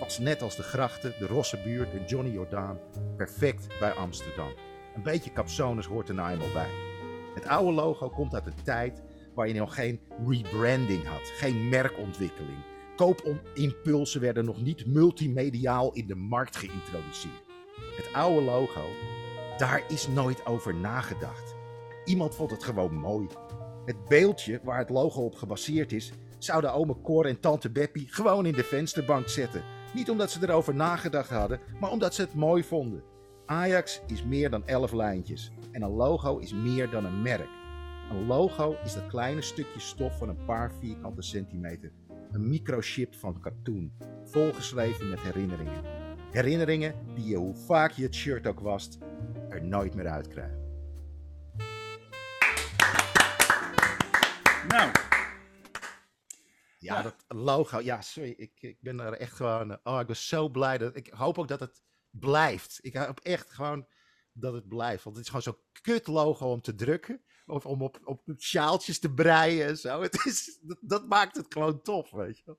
was net als de grachten, de Rossenbuurt en Johnny Jordaan perfect bij Amsterdam. Een beetje capsones hoort er nou eenmaal bij. Het oude logo komt uit een tijd waar je nog geen rebranding had, geen merkontwikkeling. Koopimpulsen werden nog niet multimediaal in de markt geïntroduceerd. Het oude logo, daar is nooit over nagedacht. Iemand vond het gewoon mooi. Het beeldje waar het logo op gebaseerd is, zouden ome Cor en tante Beppie gewoon in de vensterbank zetten. Niet omdat ze erover nagedacht hadden, maar omdat ze het mooi vonden. Ajax is meer dan 11 lijntjes en een logo is meer dan een merk. Een logo is dat kleine stukje stof van een paar vierkante centimeter. Een microchip van katoen, volgeschreven met herinneringen. Herinneringen die je, hoe vaak je het shirt ook wast, er nooit meer uitkrijgt. Nou, Ja, Ja. dat logo. Ja, sorry. Ik, ik ben er echt gewoon. eh, Oh, ik ben zo blij. Dat, ik hoop ook dat het blijft. Ik hoop echt gewoon dat het blijft. Want het is gewoon zo'n kut logo om te drukken. Of om op, op sjaaltjes te breien en zo. [laughs] Het is, dat, dat maakt het gewoon tof, weet je.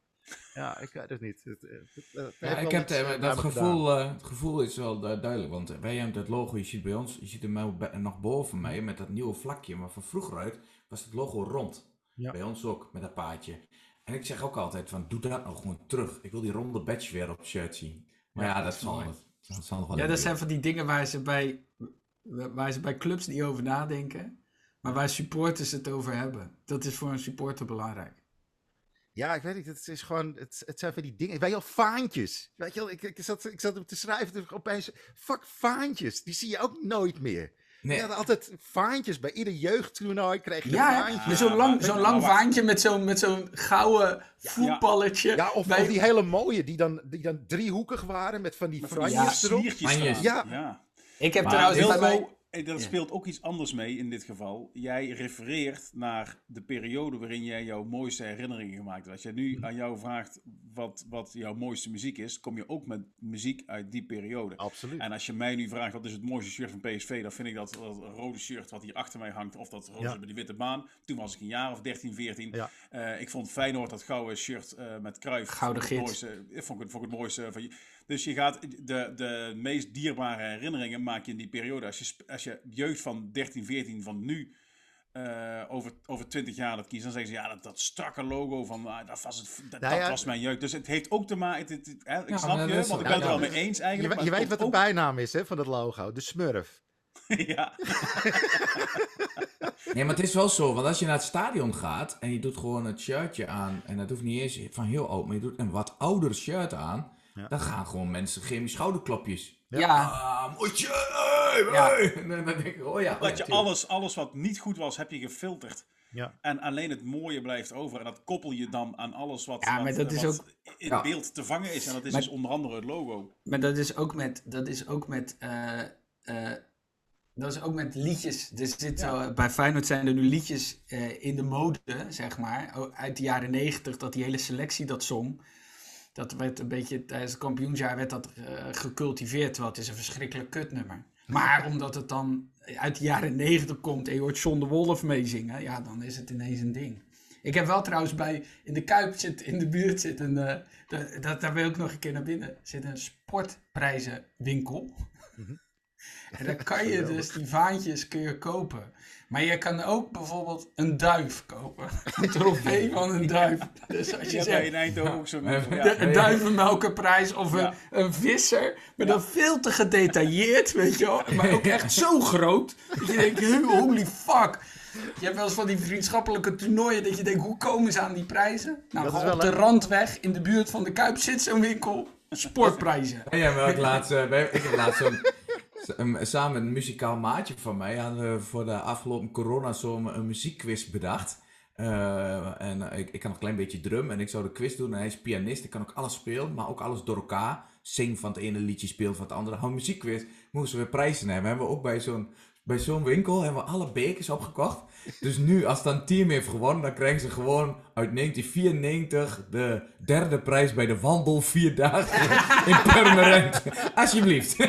Ja, ik weet het niet. Het, het- het- het Ja, heeft ik heb de- eh, dat gevoel, eh, het gevoel is wel du- duidelijk, want wij hebben dat logo, je ziet bij ons, je ziet hem nog boven mij met dat nieuwe vlakje, maar van vroeger uit was het logo rond. Ja. Bij ons ook, met dat paadje. En ik zeg ook altijd van, doe dat nog gewoon terug. Ik wil die ronde badge weer op shirt zien. Maar ja, dat, is zal, dat zal nog wel Ja, dat zijn van die dingen waar ze bij, waar ze bij clubs niet over nadenken. Maar waar supporters het over hebben. Dat is voor een supporter belangrijk. Ja, ik weet niet. Het is gewoon. Het, het zijn van die dingen. Weet je wel, vaantjes. Weet je wel, ik, ik, zat, ik zat hem te schrijven. Toen opeens. Fuck, vaantjes. Die zie je ook nooit meer. Nee. Je had altijd vaantjes. Bij ieder jeugdtoernooi kreeg je Ja, een vaantje. met zo'n lang, zo'n lang vaantje met zo'n met zo'n gouden voetballetje. Ja, of, bij- of die hele mooie, die dan, die dan driehoekig waren met van die franjes erop. Ja. ja. Ik heb Maar trouwens bij Eh, dat Ja. speelt ook iets anders mee in dit geval. Jij refereert naar de periode waarin jij jouw mooiste herinneringen gemaakt hebt. Als jij nu aan jou vraagt wat, wat jouw mooiste muziek is, kom je ook met muziek uit die periode. Absoluut. En als je mij nu vraagt wat is het mooiste shirt van PSV, dan vind ik dat, dat rode shirt wat hier achter mij hangt, of dat roze Ja. bij die witte baan. Toen was ik een jaar of 13, 14. Ja. Eh, ik vond Feyenoord dat gouden shirt eh, met Cruijff. Gouden gids. mooiste, vond ik, het- vond ik het mooiste van je. Dus je gaat de, de meest dierbare herinneringen maak je in die periode. Als je, als je jeugd van 13, 14 van nu eh, over, over 20 jaar dat kiest, dan zeggen ze ja, dat, dat strakke logo van ah, dat, was, het, dat, Nou ja, dat was mijn jeugd. Dus het heeft ook te maken. het- het- het- hè, ik Ja, snap je, want ik ben het er ja, wel mee eens je, eigenlijk. je maar weet het wat de bijnaam is hè, van dat logo. De smurf. [laughs] ja. [laughs] Nee, maar het is wel zo, want als je naar het stadion gaat en je doet gewoon het shirtje aan, en dat hoeft niet eens van heel oud, maar je doet een wat ouder shirt aan, Ja. dan gaan gewoon mensen geven je schouderklopjes. Ja, Ah, mooi shirt! hey, Ja. hey. [laughs] En dan denk ik, oh ja. oh Dat je alles, alles wat niet goed was, heb je gefilterd. Ja. En alleen het mooie blijft over. En dat koppel je dan aan alles wat, Ja, maar wat, dat is wat ook- in Ja. beeld te vangen is. En dat is Maar- dus onder andere het logo. maar dat is ook met, dat is ook met, eh, eh, dat is ook met liedjes. Er zit zo, bij Feyenoord zijn er nu liedjes eh, in de mode, zeg maar, uit de jaren negentig, dat die hele selectie dat zong. Dat werd een beetje, tijdens het kampioensjaar werd dat eh, gecultiveerd, terwijl het is een verschrikkelijk kutnummer. Maar omdat het dan uit de jaren negentig komt en je hoort John de Wolf meezingen, ja, dan is het ineens een ding. Ik heb wel trouwens bij, in de Kuip zit, in de buurt zit een, eh, da- da- daar wil ik nog een keer naar binnen, zit een sportprijzenwinkel. En dan kan je dus die vaantjes kun je kopen. Maar je kan ook bijvoorbeeld een duif kopen. [laughs] Een trofee van een duif. Dus als je Ja, zegt, in Eindhoven ook zo'n... Een duivenmelkenprijs of een, Ja. een visser. Maar dan veel te gedetailleerd, [laughs] weet je wel. Maar ook [laughs] echt zo groot. Dat je denkt, "Huh, holy fuck. Je hebt wel eens van die vriendschappelijke toernooien dat je denkt, hoe komen ze aan die prijzen? Nou, Dat is gewoon op de randweg in de buurt van de Kuip zit zo'n winkel. Sportprijzen. Ja, maar ik laatst, wij- ik heb laatst zo'n, samen een muzikaal maatje van mij hadden we voor de afgelopen coronazomer een muziekquiz bedacht. Eh, en eh, ik, ik kan een klein beetje drum en ik zou de quiz doen. En hij is pianist, ik kan ook alles spelen, maar ook alles door elkaar. Zing van het ene liedje, speel van het andere. Hou muziekquiz, moesten we prijzen hebben. Hebben we ook bij zo'n bij zo'n winkel hebben we alle bekers opgekocht. Dus nu, als dan een team heeft gewonnen, dan krijgen ze gewoon uit 1994 de derde prijs bij de wandel vier dagen in Purmerend. [laughs] Alsjeblieft.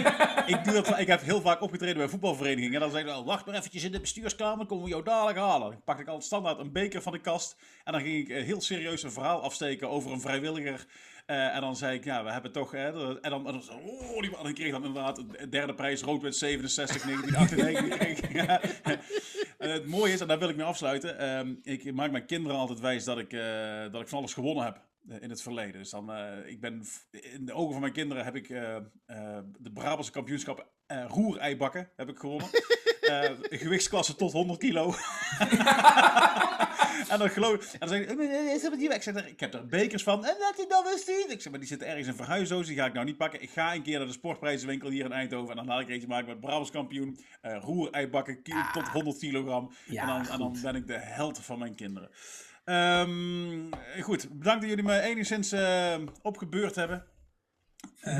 Ik, doe dat, ik heb heel vaak opgetreden bij voetbalverenigingen. En dan zeggen ze, oh, wacht maar eventjes in de bestuurskamer, komen we jou dadelijk halen. Dan pakte ik altijd standaard een beker van de kast. En dan ging ik eh, heel serieus een verhaal afsteken over een vrijwilliger. Eh, en dan zei ik, ja, we hebben toch... Hè, en dan, en dan, zo, oh, die, dan kreeg ik dan inderdaad de derde prijs, roodwit 67, 1998. Het mooie is, en daar wil ik mee afsluiten. ehm, ik maak mijn kinderen altijd wijs dat ik, eh, dat ik van alles gewonnen heb in het verleden. Dus dan, eh, ik ben, in de ogen van mijn kinderen heb ik eh, eh, de Brabantse kampioenschap eh roereibakken heb ik gewonnen. [laughs] Eh, gewichtsklasse tot 100 kilo. [laughs] en dan geloof en dan zeg ik, "Eh, is dat niet weg? Ik, zeg, ik heb er bekers van. En laat die dan eens zien. Ik zeg, maar die zitten ergens in verhuisdoos. Die ga ik nou niet pakken. Ik ga een keer naar de sportprijzenwinkel hier in Eindhoven. En dan laat ik er eentje maken met Brabants kampioen. eh roereibakken ki- tot 100 kilogram. Ja, en, dan, en dan ben ik de held van mijn kinderen. Ehm, goed, bedankt dat jullie me enigszins eh, opgebeurd hebben. Eh,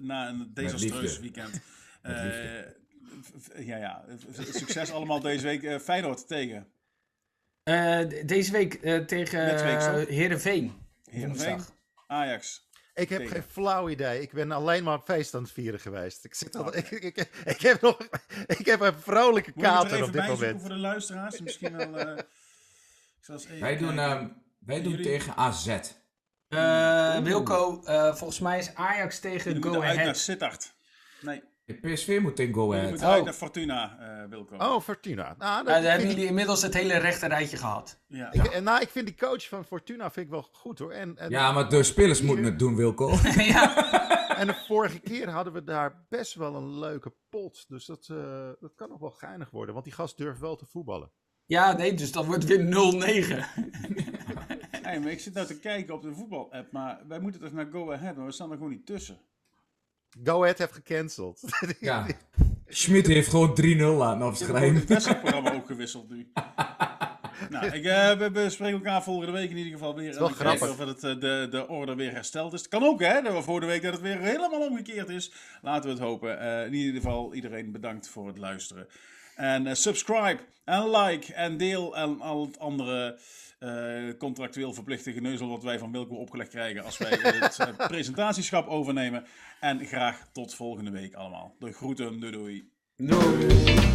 na een desastreus weekend. [laughs] Eh, ja, ja. Succes allemaal deze week. Eh Feyenoord tegen Eh, deze week eh, tegen. Heerenveen, Woensdag. Ajax. Ik heb Tegen. geen flauw idee. Ik ben alleen maar feest aan het vieren geweest. Ik, zit al, ik, [laughs] ik, ik, ik heb nog [laughs] ik heb een vrolijke Moet er kater even op dit bijzoeken moment. voor de luisteraars? Misschien wel... eh, ik zal eens even Wij doen, ehm, wij doen Jullie- tegen AZ. Eh, Wilco, eh, volgens mij is Ajax tegen Jullie Go moeten uit naar Ahead. Sittard. Nee, PSV moet in Go jullie Ahead. moeten Oh. uit naar Fortuna, eh Wilco. Oh, Fortuna. Nou, dat dan hebben ik- jullie inmiddels het hele rechte rijtje gehad. Ja. ik, en nou, ik vind die coach van Fortuna vind ik wel goed hoor. En, en, Ja, maar de spelers moeten het doen, Wilco. [laughs] ja. en de vorige keer hadden we daar best wel een leuke pot. Dus dat, eh, dat kan nog wel geinig worden. Want die gast durft wel te voetballen. Ja, nee, dus dat wordt weer 0-9. Hey, [laughs] maar ik zit nou te kijken op de voetbal-app, maar wij moeten toch naar Go Ahead, maar we staan er gewoon niet tussen. Go Ahead heeft gecanceld. [laughs] Ja. Schmid heeft gewoon 3-0 laten Ik heb afschrijven. het wedstrijdprogramma ook gewisseld nu. [laughs] nou, ik, eh, we, we spreken elkaar volgende week in ieder geval weer. En kijken grappig. of het, eh, de, de orde weer hersteld is. Het kan ook, hè? Dat we vorige week dat het weer helemaal omgekeerd is. Laten we het hopen. Eh, in ieder geval, iedereen bedankt voor het luisteren. En eh, subscribe en like en deel en al het andere eh, contractueel verplichte geneuzel wat wij van Wilco opgelegd krijgen als wij [laughs] het eh, presentatieschap overnemen. En graag tot volgende week allemaal. De groeten, doei doei. Doei.